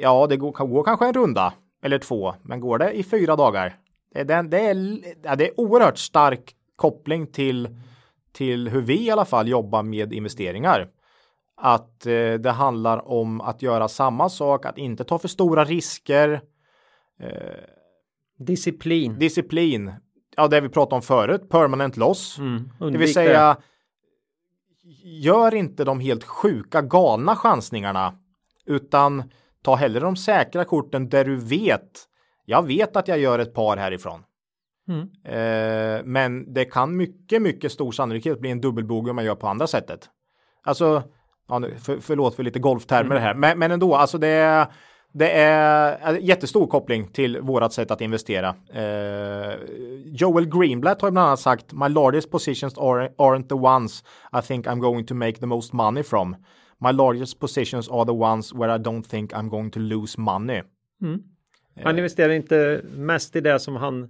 Ja, det går, kan gå kanske en runda eller två, men går det i fyra dagar? Det är, den, det är, ja, det är oerhört stark koppling till, till hur vi i alla fall jobbar med investeringar. Att eh, det handlar om att göra samma sak, att inte ta för stora risker, Disciplin. disciplin. Ja, det vi pratade om förut, permanent loss. Mm. Det vill säga, gör inte de helt sjuka galna chansningarna, utan ta hellre de säkra korten där du vet, jag vet att jag gör ett par härifrån. Mm. Eh, men det kan mycket, mycket stor sannolikhet bli en dubbelbogey om man gör på andra sättet. Alltså, ja, nu, för, förlåt för lite golftermer här, men, men ändå, alltså det är det är en jättestor koppling till vårat sätt att investera. Eh, Joel Greenblatt har bland annat sagt My largest positions are, aren't the ones I think I'm going to make the most money from. My largest positions are the ones where I don't think I'm going to lose money. Han investerar inte mest i det som han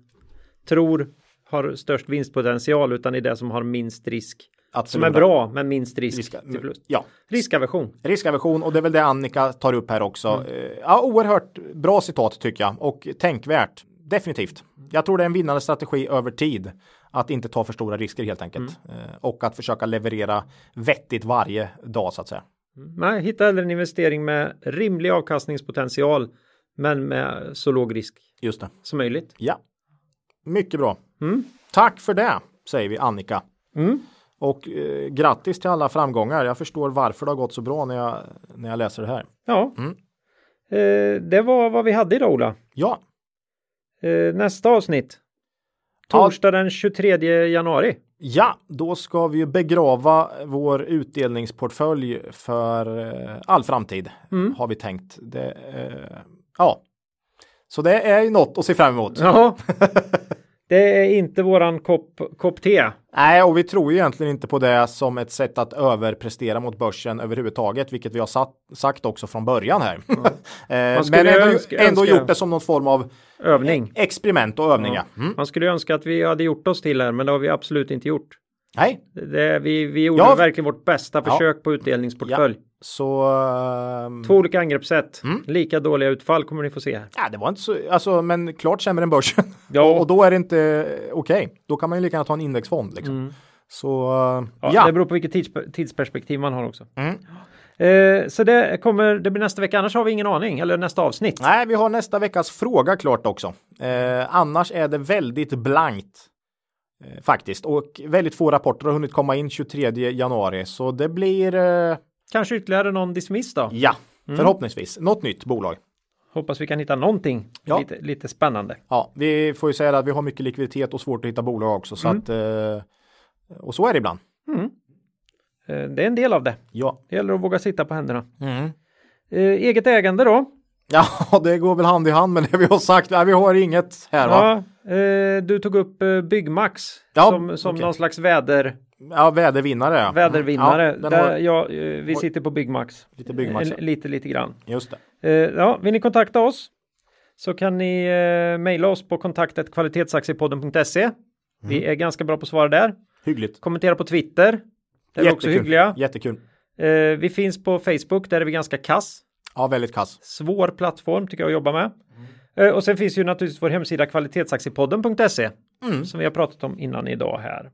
tror har störst vinstpotential utan i det som har minst risk. Att Som är bra men minst risk Riska, till förlust. ja, Riskaversion. riskaversion och det är väl det Annika tar upp här också. Eh, Ja, oerhört bra citat tycker jag och tänkvärt. Definitivt. Jag tror det är en vinnande strategi över tid Att inte ta för stora risker helt enkelt. Eh, och att försöka leverera vettigt varje dag så att säga. Nej, hitta hellre en investering med rimlig avkastningspotential men med så låg risk Just det. som möjligt. Ja. Mycket bra. Mm. Tack för det, säger vi Annika. Mm. Och eh, grattis till alla framgångar. Jag förstår varför det har gått så bra när jag, när jag läser det här. Ja, Mm. eh, det var vad vi hade idag Ola. Ja, Eh, nästa avsnitt. Torsdag den 23 januari. ja, då ska vi ju begrava vår utdelningsportfölj för eh, all framtid. Mm. Har vi tänkt. Det, eh, ja, så det är ju något att se fram emot. Ja, det är inte våran kopp, kopp te. Nej, och vi tror ju egentligen inte på det som ett sätt att överprestera mot börsen överhuvudtaget, vilket vi har satt, sagt också från början här. Eh, Man skulle Men ändå, önska- ändå önska- gjort det som någon form av Övning. experiment och övning. Ja. Mm. Man skulle önska att vi hade gjort oss till här, men det har vi absolut inte gjort. Nej, Det, vi, vi gjorde Ja. verkligen vårt bästa Ja. försök på utdelningsportfölj. så... ehm, Två olika angreppssätt. Mm. Lika dåliga utfall kommer ni få se här. Ja, det var inte så, alltså, men klart sämre än börsen. Ja. och, och då är det inte okej. Då kan man ju lika gärna ta en indexfond liksom. Mm. Så uh, Ja, ja. Det beror på vilket tids, tidsperspektiv man har också. Mm. Eh, så det kommer, det blir nästa vecka, annars har vi ingen aning, eller nästa avsnitt. Nej, vi har nästa veckas fråga klart också. Eh, annars är det väldigt blankt. Eh, faktiskt. Och väldigt få rapporter har hunnit komma in 23 januari. Så det blir, eh, Kanske ytterligare någon dismiss då. ja, Mm. förhoppningsvis. Något nytt bolag. Hoppas vi kan hitta någonting Ja. lite, lite spännande. Ja, vi får ju säga att vi har mycket likviditet och svårt att hitta bolag också. Så Mm. att, eh, och så är det ibland. Eh, det är en del av det. Ja. Det gäller att våga sitta på händerna. Mm. Eget ägande då? Ja, det går väl hand i hand med det vi har sagt. Nej, vi har inget här va? Ja, eh, du tog upp eh, Byggmax Ja, som, som okej. någon slags väder, Ja, vädervinnare. ja. vädervinnare. Ja, där jag, eh, vi sitter på Byggmax. lite byggmax. Eh, lite, lite grann. Just det. Eh, ja, vill ni kontakta oss så kan ni eh, mejla oss på kontaktet kvalitetsaktiepodden.se. Vi Mm. är ganska bra på att svara där. Hyggligt. Kommentera på Twitter. Där är vi också Jättekul. hyggliga. Jättekul. Eh, vi finns på Facebook, där är vi ganska kass. Ja, väldigt kass. Svår plattform tycker jag att jobba med. Eh, och sen finns ju naturligtvis vår hemsida kvalitetsaktiepodden.se Mm. som vi har pratat om innan idag här.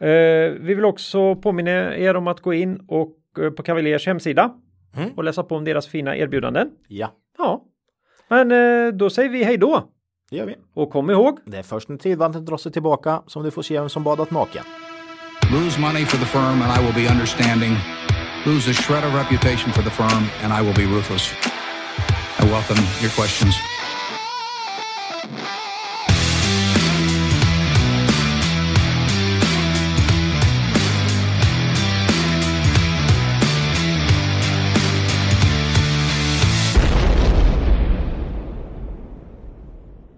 Eh, vi vill också påminna er om att gå in och eh, på Cavaliers hemsida Mm. och läsa på om deras fina erbjudanden. Ja, Ja, men eh, då säger vi hej då det gör vi. och kom ihåg Det är först när tidvattnet drar sig tillbaka som du får se vem som badat naken. Lose money for the firm and I will be understanding. Lose a shred of reputation for the firm and I will be ruthless. I welcome your questions.